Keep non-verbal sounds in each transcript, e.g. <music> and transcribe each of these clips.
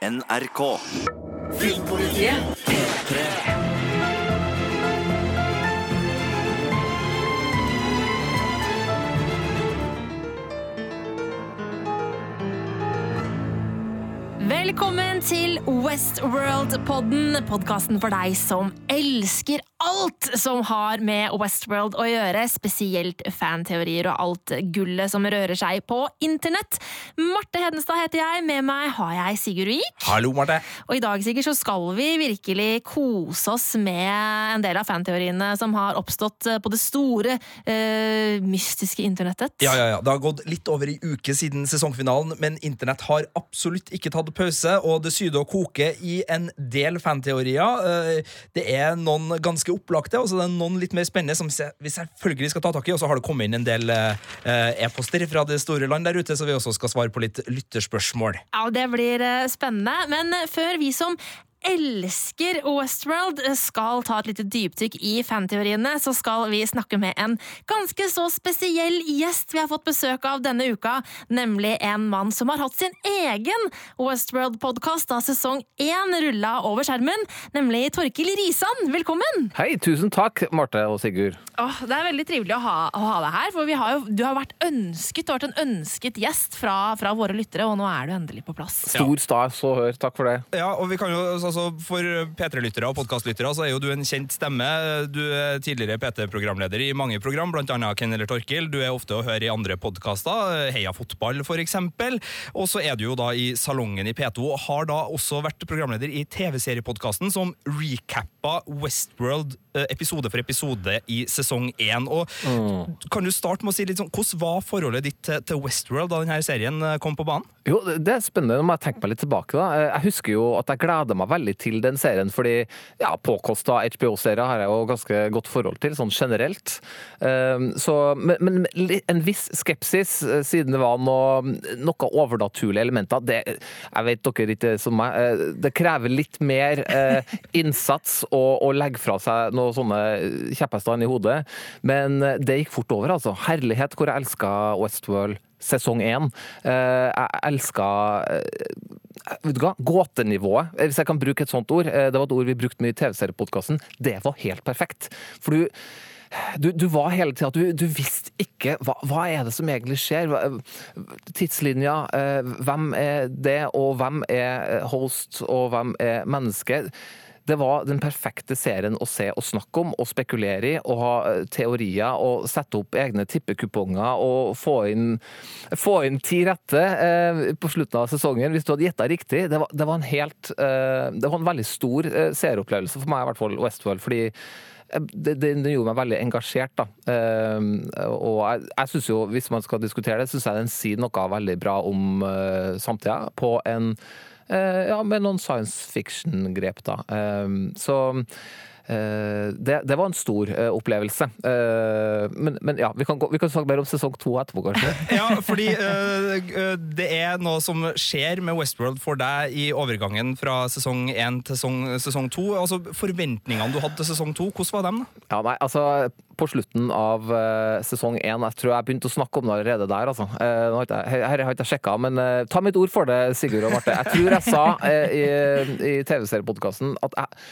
NRK. Filmpolitiet P3. Velkommen til Westworld-podden, podkasten for deg som elsker alt som har med Westworld å gjøre, spesielt fanteorier og alt gullet som rører seg på internett. Marte Hedenstad heter jeg, med meg har jeg Sigurd Vik. Hallo, Marte. Og i dag Sigurd, så skal vi virkelig kose oss med en del av fanteoriene som har oppstått på det store, uh, mystiske internettet. Ja, ja, ja. Det har gått litt over i uke siden sesongfinalen, men internett har absolutt ikke tatt pause, og det syder og koker i en del fanteorier. Uh, Det er noen ganske opplagte, og så er det noen litt mer spennende som vi selvfølgelig skal ta tak i. Og så har det kommet inn en del eh, e-poster fra det store land der ute, så vi også skal svare på litt lytterspørsmål. Ja, det blir eh, spennende. Men eh, før vi som elsker Westworld eh, skal ta et lite dypdykk i fanteoriene, så skal vi snakke med en ganske så spesiell gjest vi har fått besøk av denne uka, nemlig en mann som har hatt sin egen Westworld-podkast da sesong én rulla over skjermen, nemlig Torkil Risan. Velkommen! Hei, tusen takk, Marte og Sigurd. Åh, det er veldig trivelig å ha, å ha deg her, for vi har jo, du har vært ønsket, du har vært en ønsket gjest fra, fra våre lyttere, og nå er du endelig på plass. Stor stas å høre. Takk for det. Ja, og vi kan jo, altså For P3-lyttere og podkastlyttere så er jo du en kjent stemme. Du er tidligere PT-programleder i mange program, annet Ken eller Torkil. Du er ofte å høre i andre podkaster, Heia fotball eksempel. Og så er du jo da i Salongen i P2, og har da også vært programleder i TV-seriepodkasten som recappa Westworld eh, episode for episode i sesong én. Og Kan du starte med å si litt sånn, Hvordan var forholdet ditt til, til Westworld da denne serien eh, kom på banen? Jo, det er spennende. Nå må jeg tenke meg litt tilbake. da. Eh, Jeg husker jo at jeg gleder meg veldig til den serien, fordi ja, påkosta HBO-serier har jeg jo ganske godt forhold til, sånn generelt. Eh, Så, men, men en viss skepsis, eh, siden det var noe, noe overnaturlige elementer. Det, jeg vet dere ikke som meg, eh, det krever litt mer eh, innsats å, å legge fra seg noen sånne kjepphester i hodet, men det gikk fort over, altså. Herlighet hvor jeg elska Westworld sesong én. Jeg elska Vet du hva? Gåtenivået, hvis jeg kan bruke et sånt ord. eh, Det var et ord vi brukte mye i TV-seriepodkasten. Det var helt perfekt. For du du, du var hele tida du, du visste ikke hva, hva er det som egentlig skjer. Tidslinja, eh, hvem er det, og hvem er host, og hvem er menneske? Det var den perfekte serien å se og snakke om og spekulere i, og ha eh, teorier og sette opp egne tippekuponger og få inn, få inn ti rette eh, på slutten av sesongen hvis du hadde gjetta riktig. Det var, det var en helt eh, Det var en veldig stor eh, seeropplevelse for meg, i hvert fall Westworld. fordi den det, det gjorde meg veldig engasjert. da. Eh, og jeg, jeg synes jo, hvis man skal diskutere det, syns jeg den sier noe veldig bra om uh, samtida på en eh, Ja, med noen science fiction-grep, da. Eh, så eh, det, det var en stor eh, opplevelse. Eh, men, men ja, vi kan, gå, vi kan snakke mer om sesong to etterpå, kanskje. <laughs> Ja, fordi det er noe som skjer med Westworld for deg i overgangen fra sesong én til sesong, sesong to. Altså, forventningene du hadde til sesong to, hvordan var dem? da? Ja, nei, altså På slutten av eh, sesong én Jeg tror jeg begynte å snakke om det allerede der. altså. Eh, nå har ikke jeg- her har jeg ikke sjekka, men eh, ta mitt ord for det, Sigurd og Marte. Jeg tror jeg sa eh, i, i TV-seriepodkasten at jeg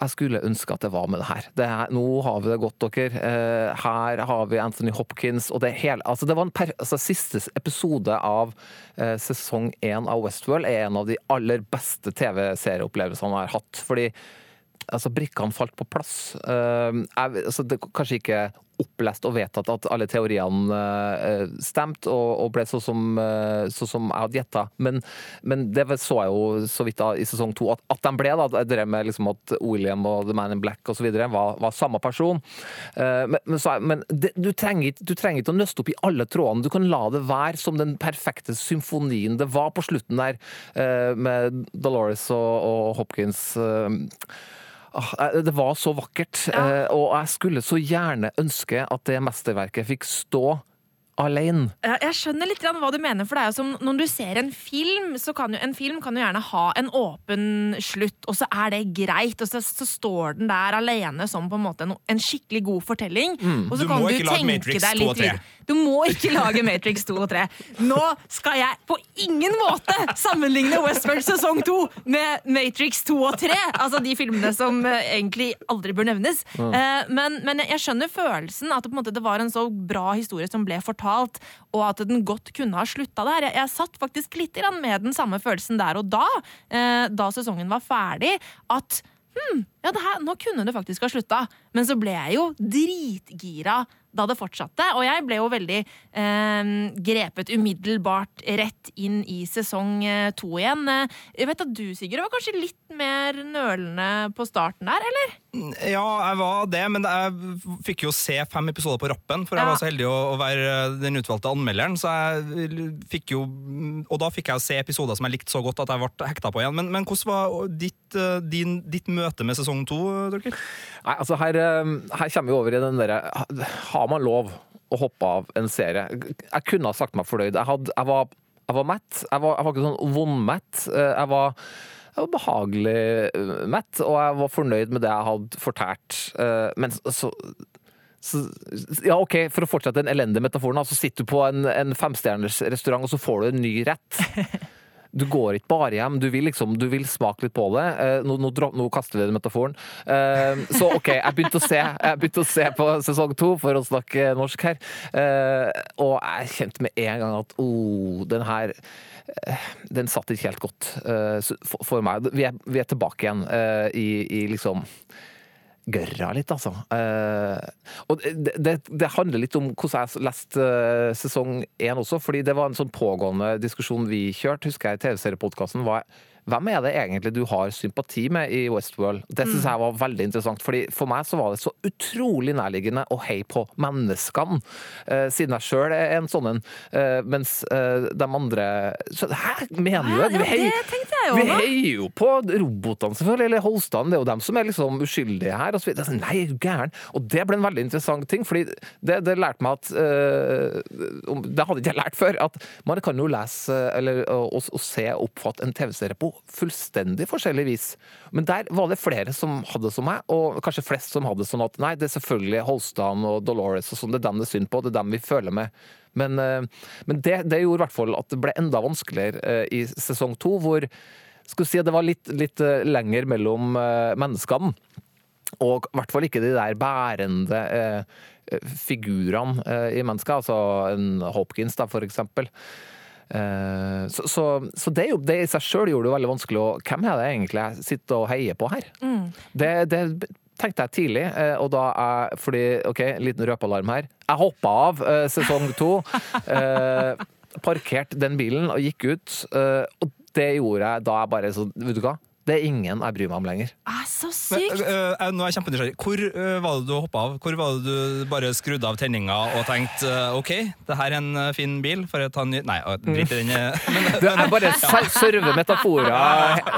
jeg skulle ønske at det var med det her. Det er, nå har vi det godt, dere. Eh, her har vi Anthony Hopkins. og Det, hele, altså det var en per, altså Siste episode av eh, sesong én av Westworld er en av de aller beste TV-serieopplevelsene jeg har hatt. fordi altså brikkene falt på plass. Uh, jeg, altså, det kanskje ikke opplest og vedtatt at alle teoriene uh, stemte og, og ble sånn som, uh, så som jeg hadde gjetta, men, men det så jeg jo så vidt da, i sesong to at, at de ble. da, Det med liksom at William og The Man in Black videre var, var samme person. Men men, så, men det, du, trenger, du trenger ikke å nøste opp i alle trådene. Du kan la det være som den perfekte symfonien det var på slutten der, med Dolores og, og Hopkins. Ah, eh, Det var så vakkert, eh, og jeg skulle så gjerne ønske at det mesterverket fikk stå alene. Ja, Jeg skjønner litt hva du mener, for det er jo som når du ser en film, så kan jo en film kan jo gjerne ha en åpen slutt, og så er det greit, og så, så står den der alene som på en måte en, en skikkelig god fortelling. Og så Du kan du tenke deg 2 og litt 3. videre. Du må ikke lage Matrix 2 og 3. Nå skal jeg på ingen måte sammenligne Westworld sesong 2 med Matrix 2 og 3. Altså de filmene som eh, egentlig aldri bør nevnes. mm. men, men jeg skjønner følelsen at det, på en måte, det var en så bra historie som ble fortalt, og at den godt kunne ha slutta der. Jeg, jeg satt faktisk litt med den samme følelsen der og da, eh, da sesongen var ferdig, at hm, ja, her, nå kunne det faktisk ha slutta. Men så ble jeg jo dritgira da det fortsatte, og jeg ble jo veldig eh, grepet umiddelbart rett inn i sesong eh, to igjen. Eh, Jeg vet at du, Sigurd, var kanskje litt mer nølende på starten der, eller? Ja, jeg var det, men jeg fikk jo se fem episoder på rappen, for jeg Ja. var så heldig å, å være den utvalgte anmelderen, så jeg fikk jo Og da fikk jeg se episoder som jeg likte så godt at jeg ble hekta på igjen. Men, men hvordan var ditt, eh, din, ditt møte med sesong to, Torkil? Nei, altså her, eh, her kommer vi over i den derre Har man lov å hoppe av en serie? Jeg kunne ha sagt meg fornøyd. Jeg, had, jeg, var, jeg var mett. Jeg var, jeg var ikke sånn vondmett. Eh, Jeg var, jeg var behagelig eh, mett, og jeg var fornøyd med det jeg hadde fortært. Eh, Men så så, ja, ok, For å fortsette den elendige metaforen, så sitter du på en, en femstjerners restaurant, og så får du en ny rett. <laughs> Du går ikke bare hjem, du vil liksom, du vil smake litt på det. Eh, nå, nå, nå kaster vi den metaforen. Eh, så OK, jeg begynte se Jeg begynte å se på sesong to, for å snakke norsk her. Eh, og jeg kjente med en gang at oh, den her Den satt ikke helt godt eh, for, meg. Vi er, tilbake igjen eh, i, liksom gørra litt, altså. Eh, og det, det, handler litt om hvordan jeg leste eh, sesong én også, fordi det var en sånn pågående diskusjon vi kjørte, husker jeg i TV-seriepodkasten. Hvem er det egentlig du har sympati med i Westworld? Det syns jeg var veldig interessant, fordi for meg så var det så utrolig nærliggende å heie på menneskene, eh, siden jeg sjøl er en sånn en, eh, mens eh, de andre så, Hæ, mener du det? Vi heier- jo på robotene, selvfølgelig, eller hostene. Det er jo dem som er liksom uskyldige her. Og så. Det er sånn, Nei, er gæren? Og det ble en veldig interessant ting, fordi det, det lærte meg at Det hadde ikke jeg lært før. At man kan jo lese eller og, og se og oppfatte en TV-serie på fullstendig forskjellig vis. Men der var det flere som hadde som meg, og kanskje flest som hadde sånn at nei, det er selvfølgelig Holstan og Dolores og sånn, det er dem det er synd på, det er dem vi føler med. Men, eh, men det, det gjorde i hvert fall at det ble enda vanskeligere eh, i sesong to, hvor skulle si at det var litt, litt eh, lenger mellom menneskene. Og i hvert fall ikke de der bærende eh, figurene eh, i mennesket, altså en Hopkins da, for eksempel. Eh, så, så, så det, er jo, det i seg sjøl gjorde det veldig vanskelig å Hvem er det egentlig jeg sitter og heier på her? Det, det tenkte jeg tidlig, eh, og da jeg Fordi, OK, liten røpealarm her. Jeg hoppa av eh, sesong to. eh, parkerte den bilen og gikk ut. eh, og det gjorde jeg da jeg bare så Vet du hva? Det er ingen jeg bryr meg om lenger. Ah, så Men, sykt! øh, øh, nå er jeg kjempenysgjerrig. Hvor øh, var det du hoppa av? Hvor var det du bare skrudde av tenninga og tenkte øh, OK, det her er en fin bil, får jeg ta en ny Nei, øh, drit i den. <laughs> jeg bare <laughs> ja. server metaforer,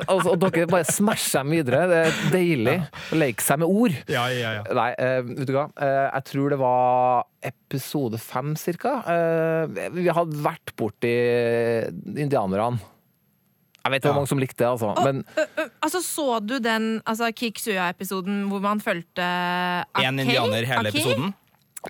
altså, og dere bare smasher dem videre. Det er deilig å leke seg med ord. ja, ja, ja. Nei, eh, vet du hva. Eh, jeg tror det var episode fem, cirka. Eh, vi hadde vært borti indianerne. Jeg vet ikke Ja. hvor mange som likte det, altså. Men Ø, ø, altså, Så du den altså, Kik Suya-episoden hvor man fulgte Akei? Én indianer hele Akei? episoden.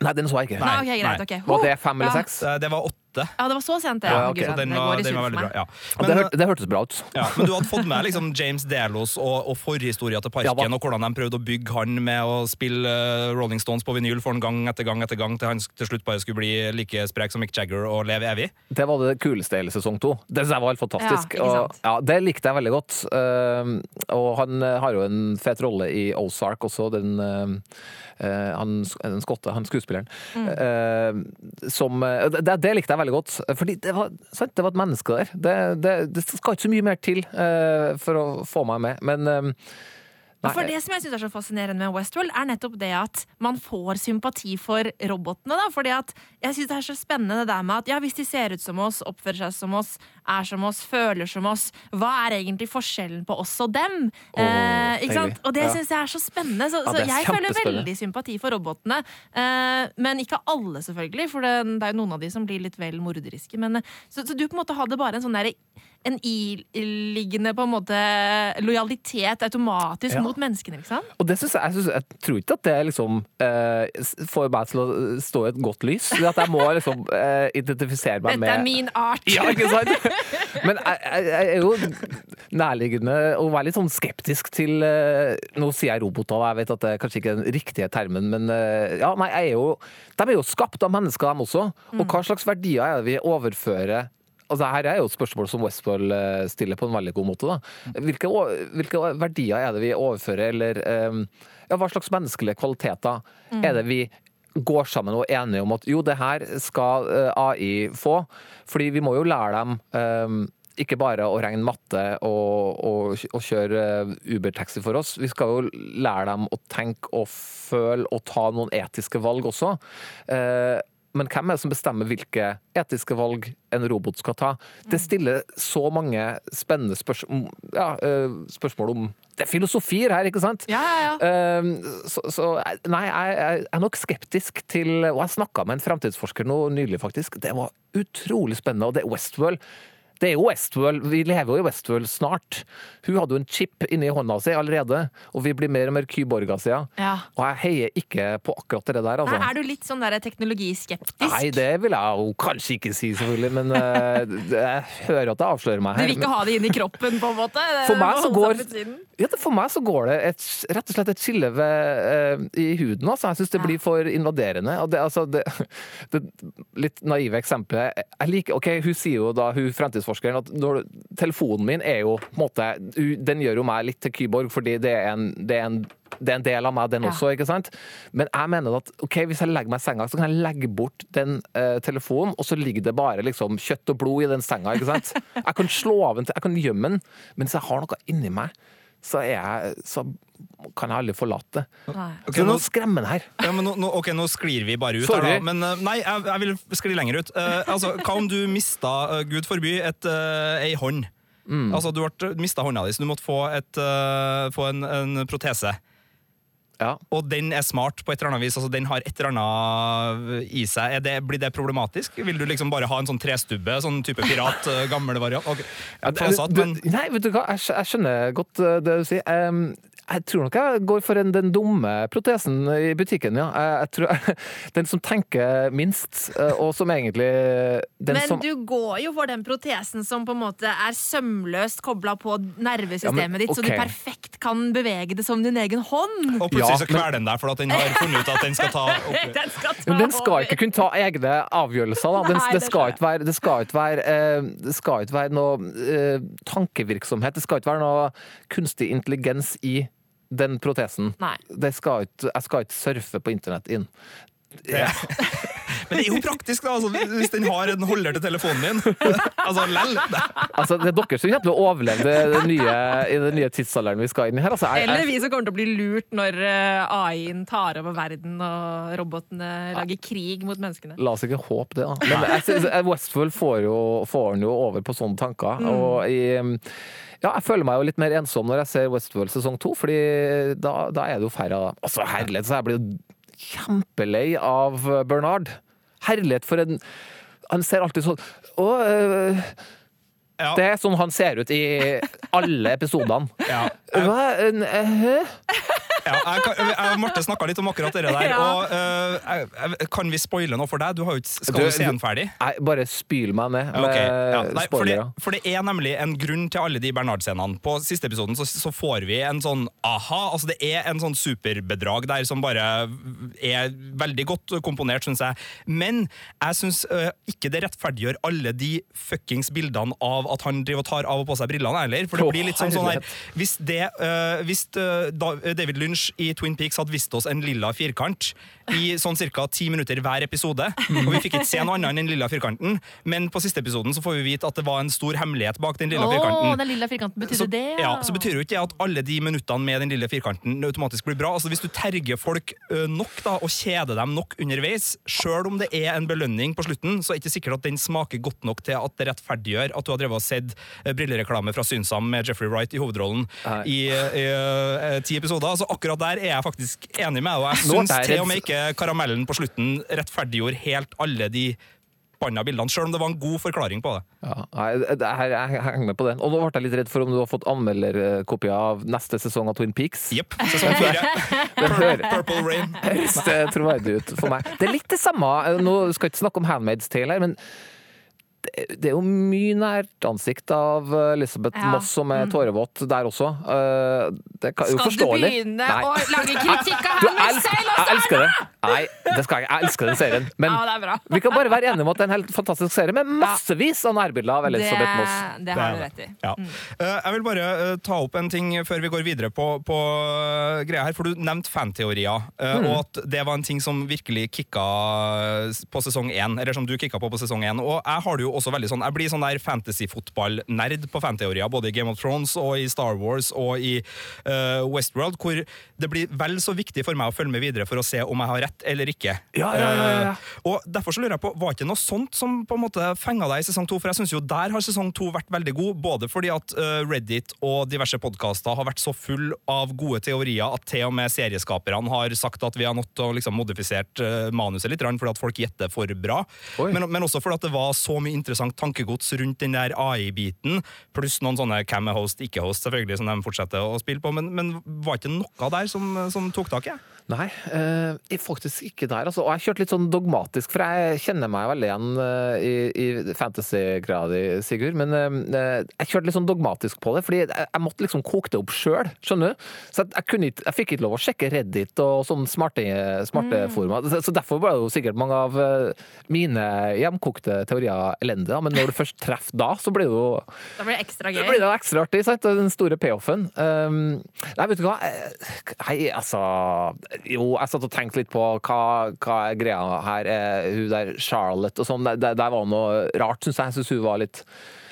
nei, den så jeg ikke. Nei, ok, greit. Nei. ok. Var det fem eller seks? Det det var åtte. Ja, det var så sent, det. Ja, Okay. Så den det var, den var veldig bra. Ja. Men, det, øh, hør, det hørtes bra ut. Ja, men du hadde fått med liksom <laughs> James Delos og, og forhistoria til parken, og hvordan de prøvde å bygge han med å spille eh, Rolling Stones på vinyl for en gang etter gang etter gang, til han til slutt bare skulle bli like sprek som Mick Jagger og leve evig. Det var det kuleste hele sesong to. Det synes jeg var helt fantastisk. Ja, og, ja, det likte jeg veldig godt. Um, og han eh, har jo en fet rolle i Ozark også, den eh, han, den skotte, han skuespilleren. Mm. Eh, som det, det likte jeg veldig godt. Fordi det var, sant, det var et menneske der. Det, det, det skal ikke så mye mer til uh, for å få meg med. Men Og For det som jeg synes er så fascinerende med Westworld, er nettopp det at man får sympati for robotene. da, fordi at jeg synes det er så spennende det der med at ja, hvis de ser ut som oss, oppfører seg som oss, er som oss, føler som oss, hva er egentlig forskjellen på oss og dem? Oh, eh, ikke sant? Og det Ja. synes jeg er så spennende. Så, Ja, så jeg føler veldig sympati for robotene. Eh, men ikke alle, selvfølgelig, for det, det er jo noen av de som blir litt vel morderiske. Men, eh, så, så du på en måte hadde bare en sånn derre en iliggende på en måte lojalitet automatisk Ja. mot menneskene, ikke sant? Og det synes jeg, jeg, synes, jeg tror ikke at det liksom eh, får meg til å stå i et godt lys. Det At jeg må liksom eh, identifisere meg Dette med er min art! Ja, ikke sant? <laughs> Men jeg, jeg, er jo nærliggende å være litt sånn skeptisk til eh, Nå sier jeg roboter, og jeg vet at det er kanskje ikke den riktige termen, men eh, ja, nei, jeg er jo De er jo skapt av mennesker, de også. Og hva slags verdier er det vi overfører? Altså, her er jo et spørsmål som Westfold eh, stiller på en veldig god måte. Da. Hvilke, hvilke verdier er det vi overfører, eller eh, ja, hva slags menneskelige kvaliteter er det vi går sammen og er enige om at jo, det her skal eh, AI få. Fordi vi må jo lære dem eh, ikke bare å regne matte og, og, og kjøre eh, Uber-taxi for oss. Vi skal jo lære dem å tenke og føle og ta noen etiske valg også. Eh, men hvem er det som bestemmer hvilke etiske valg en robot skal ta? Det stiller så mange spennende spørs ja, eh, spørsmål om Det er filosofier her, ikke sant? Ja, ja. Ehm, så, så nei, jeg, jeg er nok skeptisk til Og jeg snakka med en fremtidsforsker nå nylig, faktisk. Det var utrolig spennende. Og det er Westworld. Det er jo Westworld. Vi lever jo i Westworld snart. Hun hadde jo en chip inni hånda si allerede, og vi blir mer og mer kyborger siden. Ja. Og jeg heier ikke på akkurat det der, altså. Nei, er du litt sånn der teknologiskeptisk? Nei, det vil jeg jo kanskje ikke si, selvfølgelig, men uh, <laughs> jeg hører at jeg avslører meg her. Du vil ikke ha det inn i kroppen, på en måte? <laughs> For meg så går, ja, for meg så går det et, rett og slett et skille ved, eh, i huden. Altså. Jeg syns det blir for invaderende. Og det, altså, det, <laughs> det litt naive eksempelet jeg liker, ok, Hun sier jo da, hun fremtidsforskeren, at når, telefonen min er jo på en måte, Den gjør jo meg litt til kyborg, fordi det er en, det er en det er en del av meg, den Ja. ikke sant? Men jeg mener at ok, hvis jeg legger meg i senga, så kan jeg legge bort den eh, telefonen, og så ligger det bare liksom kjøtt og blod i den senga. ikke sant? <laughs> Jeg kan slå av den, jeg kan gjemme den, men hvis jeg har noe inni meg, så, er jeg, så kan jeg aldri forlate det. Okay, det er noe skremmende her. Ja, men nå, nå, ok, nå sklir vi bare ut Sorry. her, da. Men eh, nei, jeg, jeg vil skli lenger ut. Uh, altså, hva om du mista, uh, gud forby, et, uh, ei hånd? Altså, du mista hånda di, så du måtte få, et, eh, få en, en protese. Ja. Og den er smart på et eller annet vis. altså Den har et eller annet i seg. Er det, blir det problematisk? Vil du liksom bare ha en sånn trestubbe, sånn type pirat, eh, gammel variant? Okay. Ja, satt, Du- men Nei, vet du hva, jeg, jeg skjønner godt eh, det du sier. Um, jeg tror nok jeg går for en, den dumme protesen i butikken, ja. Jeg, jeg tror, <laughs> den som tenker minst, eh, og som egentlig den Men som, du går jo for den protesen som på en måte er sømløst kobla på nervesystemet Ja, men, ditt, så du perfekt kan bevege det som din egen hånd. Og plutselig Ja, så kveler den deg for at den har funnet ut at den skal ta <laughs> opp Den skal ta Men den skal ikke kunne ta egne avgjørelser. Da. Den, Nei, det, skal ikke være, det skal ikke være, eh, det skal ikke være noe eh, tankevirksomhet. Det skal ikke være noe kunstig intelligens i den protesen. Nei. Det skal ut, jeg skal ikke surfe på internett inn. Ja. <laughs> Men det er jo praktisk, da, altså, hvis den har en holder til telefonen din. altså, lell. Altså, det er dere som kommer til å overleve det, det nye, i den nye tidsalderen vi skal inn i her. Altså, jeg, Eller vi som kommer til å bli lurt når eh, AI-en tar over verden og robotene lager krig mot menneskene. La oss ikke håpe det, da. Men jeg Westfold får, jo, får den jo over på sånne tanker. Mm. Og i, ja, jeg føler meg jo litt mer ensom når jeg ser Westworld sesong to, Fordi da, da er det jo færre av dem. Altså, herlighet, så jeg blir jo kjempelei av Bernard. Herlighet for en Han ser alltid sånn Å, øh, Ja. Det er sånn han ser ut i alle episodene. Ja. Hva? Øh, ja, jeg, kan- jeg og Marte snakka litt om akkurat det der. <laughs> Ja. Og, eh, jeg, jeg, kan vi spoile noe for deg? Du har jo ikke, skal Du- du se den ferdig? Nei, bare spyl meg ned med Ok, ja. Nei, for, det, spoilere. for det er nemlig en grunn til alle de Bernard-scenene. På siste episoden så, så får vi en sånn aha. altså Det er en sånn superbedrag der som bare er veldig godt komponert, syns jeg. Men jeg syns ikke det rettferdiggjør alle de fuckings bildene av at han driver og tar av og på seg brillene heller. For det Å, blir litt sånn, sånn her herlighet. Hvis, det, eh, hvis eh, da, David Lynch i Twin Peaks hadde vist oss en lilla firkant i sånn ca. ti minutter hver episode, og vi fikk ikke se noe annet enn den lilla firkanten, men på siste episoden så får vi vite at det var en stor hemmelighet bak den lilla oh, firkanten. den lilla firkanten Så, betydde det, ja, så betyr jo ikke det at alle de minuttene med den lille firkanten automatisk blir bra. Altså Hvis du terger folk nok da, og kjeder dem nok underveis, sjøl om det er en belønning på slutten, så er det ikke sikkert at den smaker godt nok til at det rettferdiggjør at du har drevet og sett brillereklame fra Synsam med Jeffrey Wright i hovedrollen Nei. i, i ti episoder. Så akkurat der er jeg faktisk enig med deg, og jeg syns til og med ikke karamellen på slutten rettferdiggjorde helt alle de banna bildene, sjøl om det var en god forklaring på det. Ja, jeg, her, jeg henger med på den. Og nå ble jeg litt redd for om du har fått anmelderkopier av neste sesong av Twin Peaks. Jepp. Sesong fire. <laughs> det Purple Rain. <laughs> høres det troverdig ut for meg. Det er litt det samme. Nå skal jeg ikke snakke om Handmaid's Tale her, men det, det er jo mye nært ansikt av Elisabeth Ja. Moss som er tårevåt der også. Eh, Det er jo Skal du begynne Nei. å lage kritikk av henne selv også? elsker det. Nei, det skal jeg. Jeg elsker den serien. <laughs> Men Ja, det er bra. vi kan bare være enige om at det er en helt fantastisk serie med massevis av nærbilder av Elisabeth Moss. det har du rett i. Ja. Eh, Jeg vil bare eh, ta opp en ting før vi går videre på, på eh, greia her. For du nevnte fanteorier, eh, Mm. og at det var en ting som virkelig kicka på sesong én. Eller som du kicka på på sesong én. Og jeg har det jo også veldig sånn Jeg blir sånn der fantasyfotball-nerd på fanteorier, både i Game of Thrones og i Star Wars og i uh, Westworld, hvor det blir vel så viktig for meg å følge med videre for å se om jeg har rett eller ikke. Ja, ja, ja, ja. Eh, og derfor så lurer jeg på, Var ikke noe sånt som på en måte fenga deg i sesong to? For jeg synes jo der har sesong to vært veldig god, både fordi at uh, Reddit og diverse podkaster har vært så full av gode teorier at til og med serieskaperne har sagt at vi har nødt til å liksom modifisert eh, manuset litt, fordi at folk gjetter for bra. Men, men også fordi at det var så mye interessant tankegods rundt den der AI-biten, pluss noen sånne hvem er host, ikke host, selvfølgelig, som de fortsetter å spille på. Men, men var ikke noe der som, som tok tak i? Nei, eh, faktisk ikke der. Altså. Og jeg kjørte litt sånn dogmatisk, for jeg kjenner meg veldig igjen eh, i, i fantasy-grad, Sigurd. Men eh, jeg kjørte litt sånn dogmatisk på det, fordi jeg, jeg måtte liksom koke det opp sjøl. Skjønner du? Så jeg, jeg, kunne ikke, jeg fikk ikke lov å sjekke Reddit og sånne smarte, smarte forumer. Så, så derfor ble jo sikkert mange av eh, mine hjemkokte teorier elendige. Men når du først treffer da, så blir det jo Da blir det ekstra gøy. Da blir det ekstra artig, sant? Den store payoffen. Um, nei, vet du hva? Hei, Nei, altså Jo, jeg satt og tenkte litt på hva, hva er greia her. Eh, hun der Charlotte og sånn. Det der var noe rart, syns jeg. Jeg syns hun var litt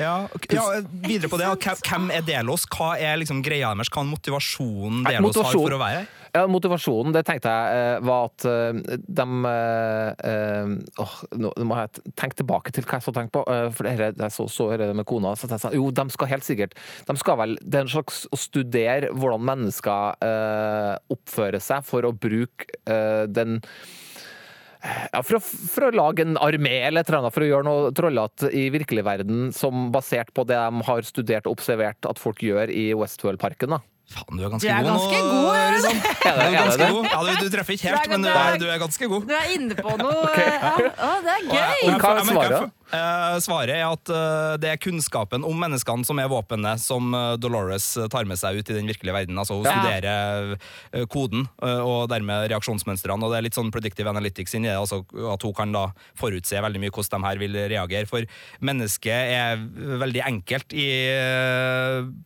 Ja, ja, videre på det. Hvem- Hvem er Delos? Hva er liksom greia deres? Hva er motivasjonen Delos har for å være her? Ja, Motivasjonen, det tenkte jeg eh, var at eh, de eh, åh, Nå må jeg tenke tilbake til hva jeg så tenkte på. For det jeg så, så det med kona. Så jeg sa, jo, de skal helt sikkert De skal vel Det er en slags å studere hvordan mennesker oppfører seg for å bruke den ja, for, å, for å lage en armé eller et eller annet, for å gjøre noe trollete i virkelig verden som basert på det de har studert og observert at folk gjør i Westworld-parken. da. Faen, du er ganske Du er god ganske nå. god, du Er det- Du er er det ganske god. Ja, du, du treffer ikke helt, men du er, du er ganske god. Du er inne på noe ja. Å, det er Og jeg- og gøy! jeg- jeg svaret? Eh, er at eh, det er kunnskapen om menneskene som er våpenet som eh, Dolores tar med seg ut i den virkelige verden. Altså Hun Ja. studerer koden og dermed reaksjonsmønstrene. Og det er litt sånn predictive analytics inni det, altså at hun kan da forutse veldig mye hvordan de her vil reagere. For mennesket er veldig enkelt i,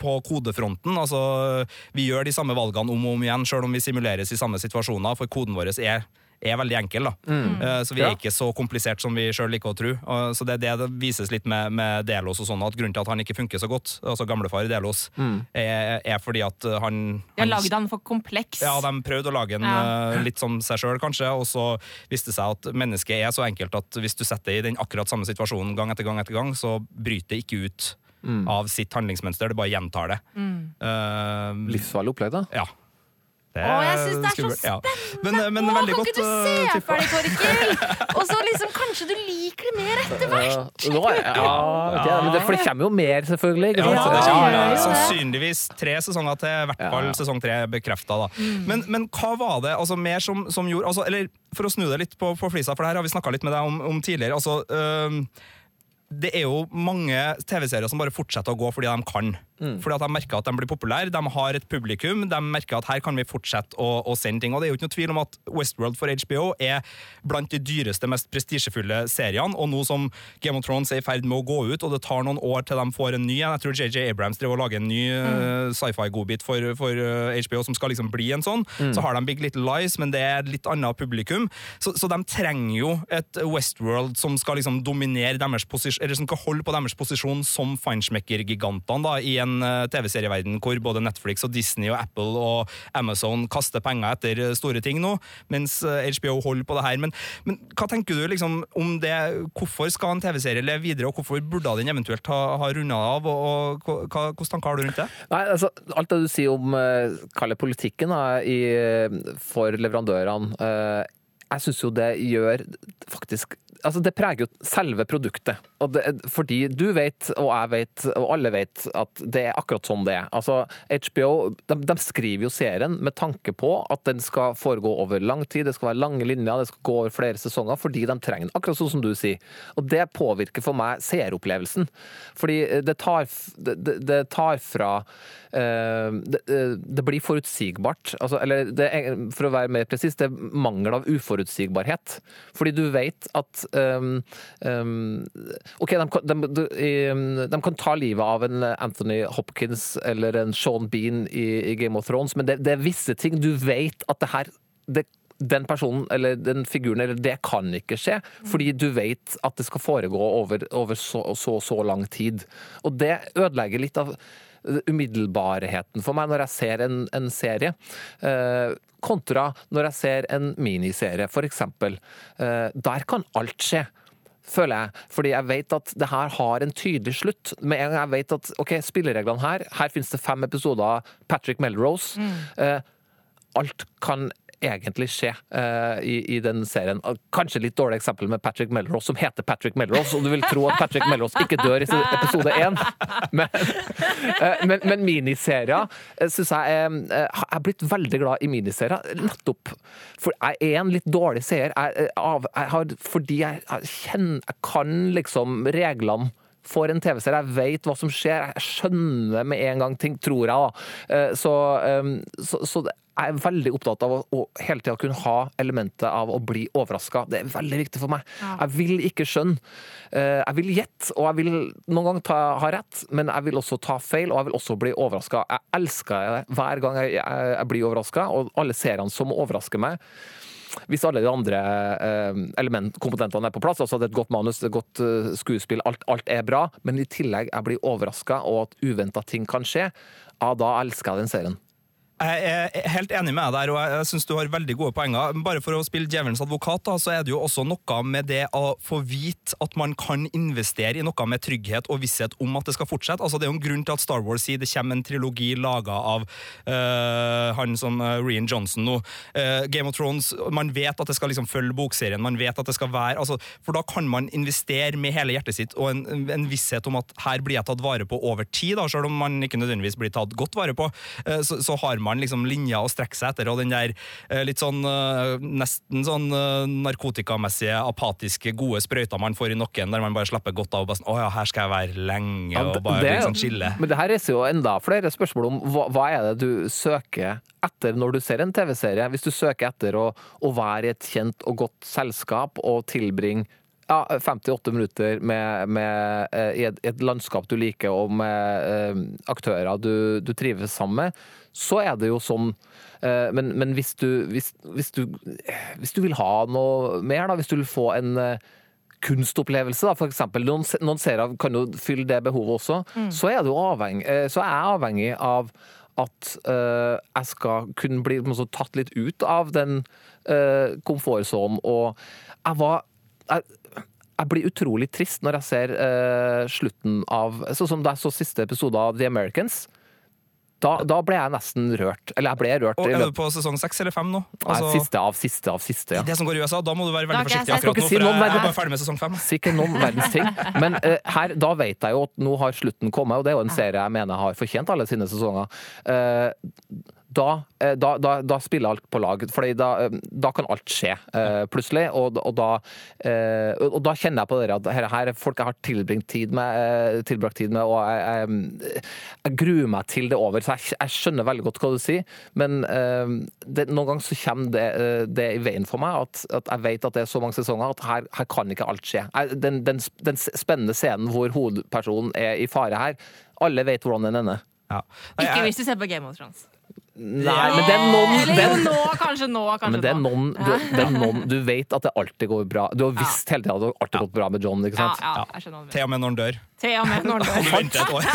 på kodefronten. Altså Vi gjør de samme valgene om og om igjen, sjøl om vi simuleres i samme situasjoner, for koden vår er er veldig enkel. da. Mm. Så vi er Ja. ikke så komplisert som vi sjøl liker å tro. Så det det det vises litt med, med Delos og sånn, at grunnen til at han ikke funker så godt, altså gamlefar Delos, er, er fordi at han, De har han han for kompleks. ja, de prøvde å lage en Ja. eh, litt som seg sjøl, kanskje, og så viste det seg at mennesket er så enkelt at hvis du setter det i den akkurat samme situasjonen gang etter gang, etter gang, så bryter det ikke ut av sitt handlingsmønster, det bare gjentar det. Eh, Livsfarlig opplegg, da. ja. Det Åh, jeg synes det er så spennende! ja. Men, men Åh, kan ikke du eh, se tippa. for deg, Torkil? <laughs> Og så liksom, kanskje du liker det mer etter hvert? Ja, ja, men det, for det kommer jo mer, selvfølgelig. Ja, Ja, ja, ja. sannsynligvis tre sesonger til, i hvert fall sesong tre bekrefta. Mm. Men, men hva var det altså, mer som, som gjorde altså, Eller for å snu det litt på, på flisa, for det her har vi snakka litt med deg om, om tidligere. Altså, Øh, det er jo mange TV-serier som bare fortsetter å gå fordi de kan. Fordi at De merker at de blir populære, de har et publikum, de merker at her kan vi fortsette å, å sende ting. Og Det er jo ikke noe tvil om at Westworld for HBO er blant de dyreste, mest prestisjefulle seriene. Og nå som Game of Thrones er i ferd med å gå ut, og det tar noen år til de får en ny en Jeg tror JJ Abrams driver og lager en ny uh, sci-fi-godbit for, for uh, HBO som skal liksom bli en sånn. Så har de Big Little Lies, men det er et litt annet publikum. Så, så de trenger jo et Westworld som skal liksom dominere deres posisjon, eller som skal holde på deres posisjon som feinschmecker-gigantene da, i en en eh, TV-serieverden hvor både Netflix og Disney og Apple og Amazon kaster penger etter eh, store ting nå, mens eh, HBO holder på det her. Men, men hva tenker du liksom om det? Hvorfor skal en TV-serie leve videre, og hvorfor burde den eventuelt ha, ha runda av? og, og hva, Hvilke tanker har du rundt det? Nei, altså, Alt det du sier om uh, politikken da, i, for leverandørene Jeg syns jo det gjør faktisk altså Det preger jo selve produktet. Det, fordi du vet, og jeg vet, og alle vet, at det er akkurat sånn det er. Altså, HBO de, de skriver jo serien med tanke på at den skal foregå over lang tid, det skal være lange linjer, det skal gå over flere sesonger, fordi de trenger den. Akkurat sånn som du sier. Og det påvirker for meg seeropplevelsen. Fordi det tar, det, det tar fra uh, det, det, blir forutsigbart. Altså, eller for å være mer presis, det er mangel av uforutsigbarhet. Fordi du vet at um, um, OK, de, de, de, de, kan ta livet av en Anthony Hopkins eller en Sean Bean i, i Game of Thrones, men det, det, er visse ting du vet at det her det, den personen eller den figuren eller det kan ikke skje, fordi du vet at det skal foregå over, over så, så, så lang tid. Og det ødelegger litt av umiddelbarheten for meg når jeg ser en, en serie. Eh, kontra når jeg ser en miniserie, f.eks. Eh, der kan alt skje føler jeg. Fordi jeg vet at det her har en tydelig slutt. Med en gang jeg vet at ok, spillereglene her, her finnes det fem episoder av Patrick Melrose. Mm. Eh, alt kan egentlig skje uh, i, i, den serien. Kanskje litt dårlig eksempel med Patrick Melrose, som heter Patrick Melrose, og du vil tro at Patrick Melrose ikke dør i <laughs> episode én. Men, uh, men, men miniserier uh, syns jeg er Jeg er blitt veldig glad i miniserier, nettopp for jeg er en litt dårlig seer. Jeg, av, jeg har, fordi jeg, jeg, kjenner Jeg kan liksom reglene for en TV-serie. Jeg vet hva som skjer, jeg skjønner med en gang ting, tror jeg. da. Så, så, så jeg er veldig opptatt av å, å hele tida kunne ha elementet av å bli overraska. Det er veldig viktig for meg. Ja. Jeg vil ikke skjønne. Eh, jeg vil gjette, og jeg vil noen ganger ta, ha rett, men jeg vil også ta feil, og jeg vil også bli overraska. Jeg elsker det hver gang jeg, jeg, jeg blir overraska, og alle seriene som overrasker meg hvis alle de andre eh, element, komponentene er på plass, altså det er et godt manus, et godt eh, skuespill, alt, alt, er bra, men i tillegg jeg blir overraska og at uventa ting kan skje, ja, da elsker jeg den serien. Jeg er helt enig med deg der, og jeg syns du har veldig gode poenger. Bare for å spille djevelens advokat, da, så er det jo også noe med det å få vite at man kan investere i noe med trygghet og visshet om at det skal fortsette. Altså, det er jo en grunn til at Star Wars sier det kommer en trilogi laga av uh, han som uh, Rian Johnson nå. Uh, Game of Thrones, man vet at det skal liksom følge bokserien, man vet at det skal være altså, For da kan man investere med hele hjertet sitt og en, en visshet om at her blir jeg tatt vare på over tid, da, selv om man ikke nødvendigvis blir tatt godt vare på. så, så har man liksom linja å strekke seg etter, og den der eh, litt sånn eh, nesten sånn eh, narkotikamessige, apatiske, gode sprøyta man får i noen, der man bare slapper godt av og bare sånn Å ja, her skal jeg være lenge, og bare det, liksom chille. Men det her reiser jo enda flere spørsmål om hva, hva er det du søker etter når du ser en TV-serie. Hvis du søker etter å, å være i et kjent og godt selskap og tilbringe ja, 58 minutter med, med, i et, et, landskap du liker, og med eh, aktører du, du, trives sammen med, så er det jo sånn. Eh, men, men hvis, du, hvis, hvis, du, hvis, du, vil ha noe mer, da, hvis du vil få en eh, kunstopplevelse, da, eksempel, noen, noen seere kan jo fylle det behovet også, mm. så, er avhengig, eh, så er jeg avhengig av at uh, jeg skal kunne bli tatt litt ut av den uh, komfortsonen. Og jeg var jeg, jeg blir utrolig trist når jeg ser uh, slutten av Sånn som da jeg så siste episode av The Americans. Da, da, ble jeg nesten rørt. Eller jeg ble rørt. Og Er du på sesong seks eller fem nå? Altså, Nei, siste av siste av siste. Ja. Det som går i USA, da må du være veldig forsiktig akkurat nå, si for jeg er bare ferdig med sesong fem. Sikkert noen verdens ting. Men uh, her, da vet jeg jo at nå har slutten kommet, og det er jo en serie jeg mener har fortjent alle sine sesonger. Uh, da, eh, da, da, da, spiller alt på lag. For da, eh, da, kan alt skje uh, plutselig. Og, og, uh, og, da, kjenner jeg på dere at her, her er folk jeg har tilbrakt tid med, uh, tilbrakt tid med og jeg, jeg, jeg, gruer meg til det over. Så jeg, jeg skjønner veldig godt hva du sier, men det, noen ganger så kommer det, det, i veien for meg. At, at, jeg vet at det er så mange sesonger at her, her kan ikke alt skje. Den, den, den, spennende scenen hvor hovedpersonen er i fare her, alle vet hvordan den ender. Ja. Ikke hvis du ser på Game of Thrones. Nei, men noen jo, nå, kanskje nå. Kanskje men den er du, den er du vet at det alltid går bra. Du har visst hele tida at det alltid gått bra med John. ikke sant? Ja, ja, Til og med når han dør. Til og med når Og venter et år.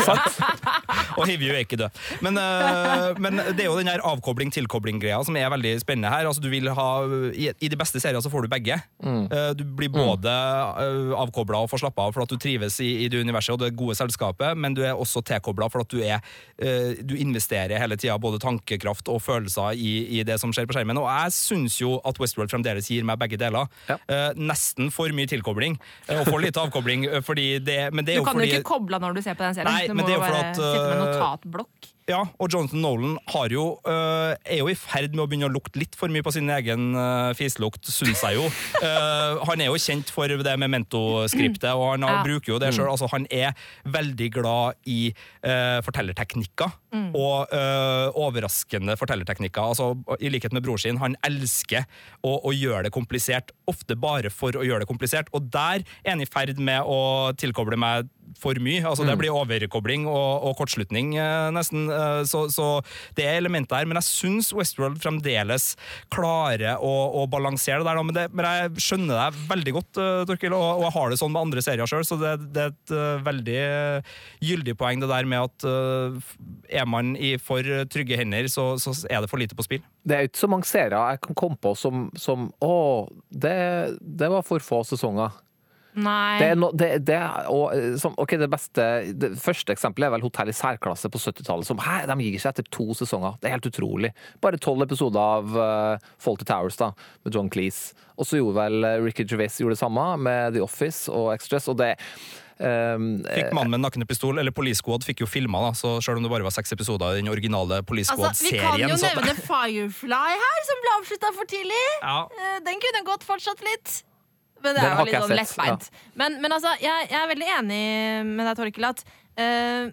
og Hivju er ikke død. Men, uh, men det er jo den her avkobling-tilkobling-greia som er veldig spennende her. Altså, du vil ha, i, I de beste serier så får du begge. Eh, du blir både uh, avkobla og får slappe av for at du trives i, i det universet og det gode selskapet, men du er også tilkobla for at du, er, eh, du investerer hele tida både tankekraft og følelser i, i det som skjer på skjermen. Og jeg syns jo at Westworld fremdeles gir meg begge deler. Ja. Eh, nesten for mye tilkobling, eh, og for lite avkobling, eh, fordi det, men det er Du jo kan fordi jo ikke kobla når du ser på den serien. Nei, du må det jo bare at, sitte med øh, notatblokk. Ja, og Jonathan Nolan har jo, øh, er jo i ferd med å begynne å lukte litt for mye på sin egen øh, fislukt, syns jeg jo. uh, <laughs> han er jo kjent for det memento-skriptet, og han Ja. bruker jo det sjøl. Altså, han er veldig glad i øh, fortellerteknikker, og øh, overraskende fortellerteknikker. Altså, I likhet med bror sin, han elsker å, å gjøre det komplisert, ofte bare for å gjøre det komplisert. Og der er han i ferd med å tilkoble meg for mye. Altså, Det blir overkobling og, og kortslutning, eh, nesten. Eh, så, så det er elementer her. Men jeg syns Westworld fremdeles klarer å, å balansere det der. Men, det, men jeg skjønner deg veldig godt, eh, Torkil, og, og jeg har det sånn med andre serier sjøl, så det, det er et uh, veldig eh, gyldig poeng, det der med at uh, er man i for trygge hender, så, så er det for lite på spill. Det er ikke så mange serier jeg kan komme på som, som Å, det, det var for få sesonger. Nei. Det er no, det, det, og, eh, som, okay, det beste Det første eksempelet er vel Hotell i særklasse på 70-tallet. Som hæ, de gir seg etter to sesonger. Det er helt utrolig. Bare tolv episoder av uh, to Towers da, med John Cleese. Og så gjorde vel eh, Ricky Gervais gjorde det samme med The Office og Extras. Og det Um, Fikk Mannen med nakne pistol, eller Police Squad, fikk jo filma, da, så selv om det bare var seks episoder i den originale Police Altså, vi kan jo nevne Firefly her, som ble avslutta for tidlig. ja. Den kunne gått fortsatt litt. Men det er jo litt sånn jeg Ja. Men, men altså, jeg, jeg er veldig enig med deg, Torkel, at eh,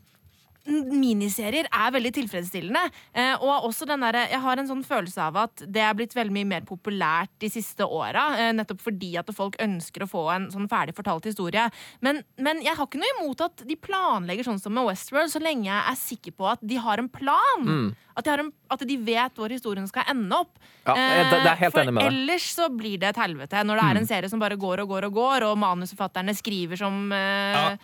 miniserier er veldig tilfredsstillende. Eh, og også den der, Jeg har en sånn følelse av at det er blitt veldig mye mer populært de siste åra. Eh, nettopp fordi at folk ønsker å få en sånn ferdig fortalt historie. Men, men jeg har ikke noe imot at de planlegger sånn som med Westworld, så lenge jeg er sikker på at de har en plan. At, de har en, at de vet hvor historien skal ende opp. Ja, det- det er helt for enig med deg. ellers så blir det et helvete. Når det er Mm. en serie som bare går og går og går, og manusforfatterne skriver som eh, Ja.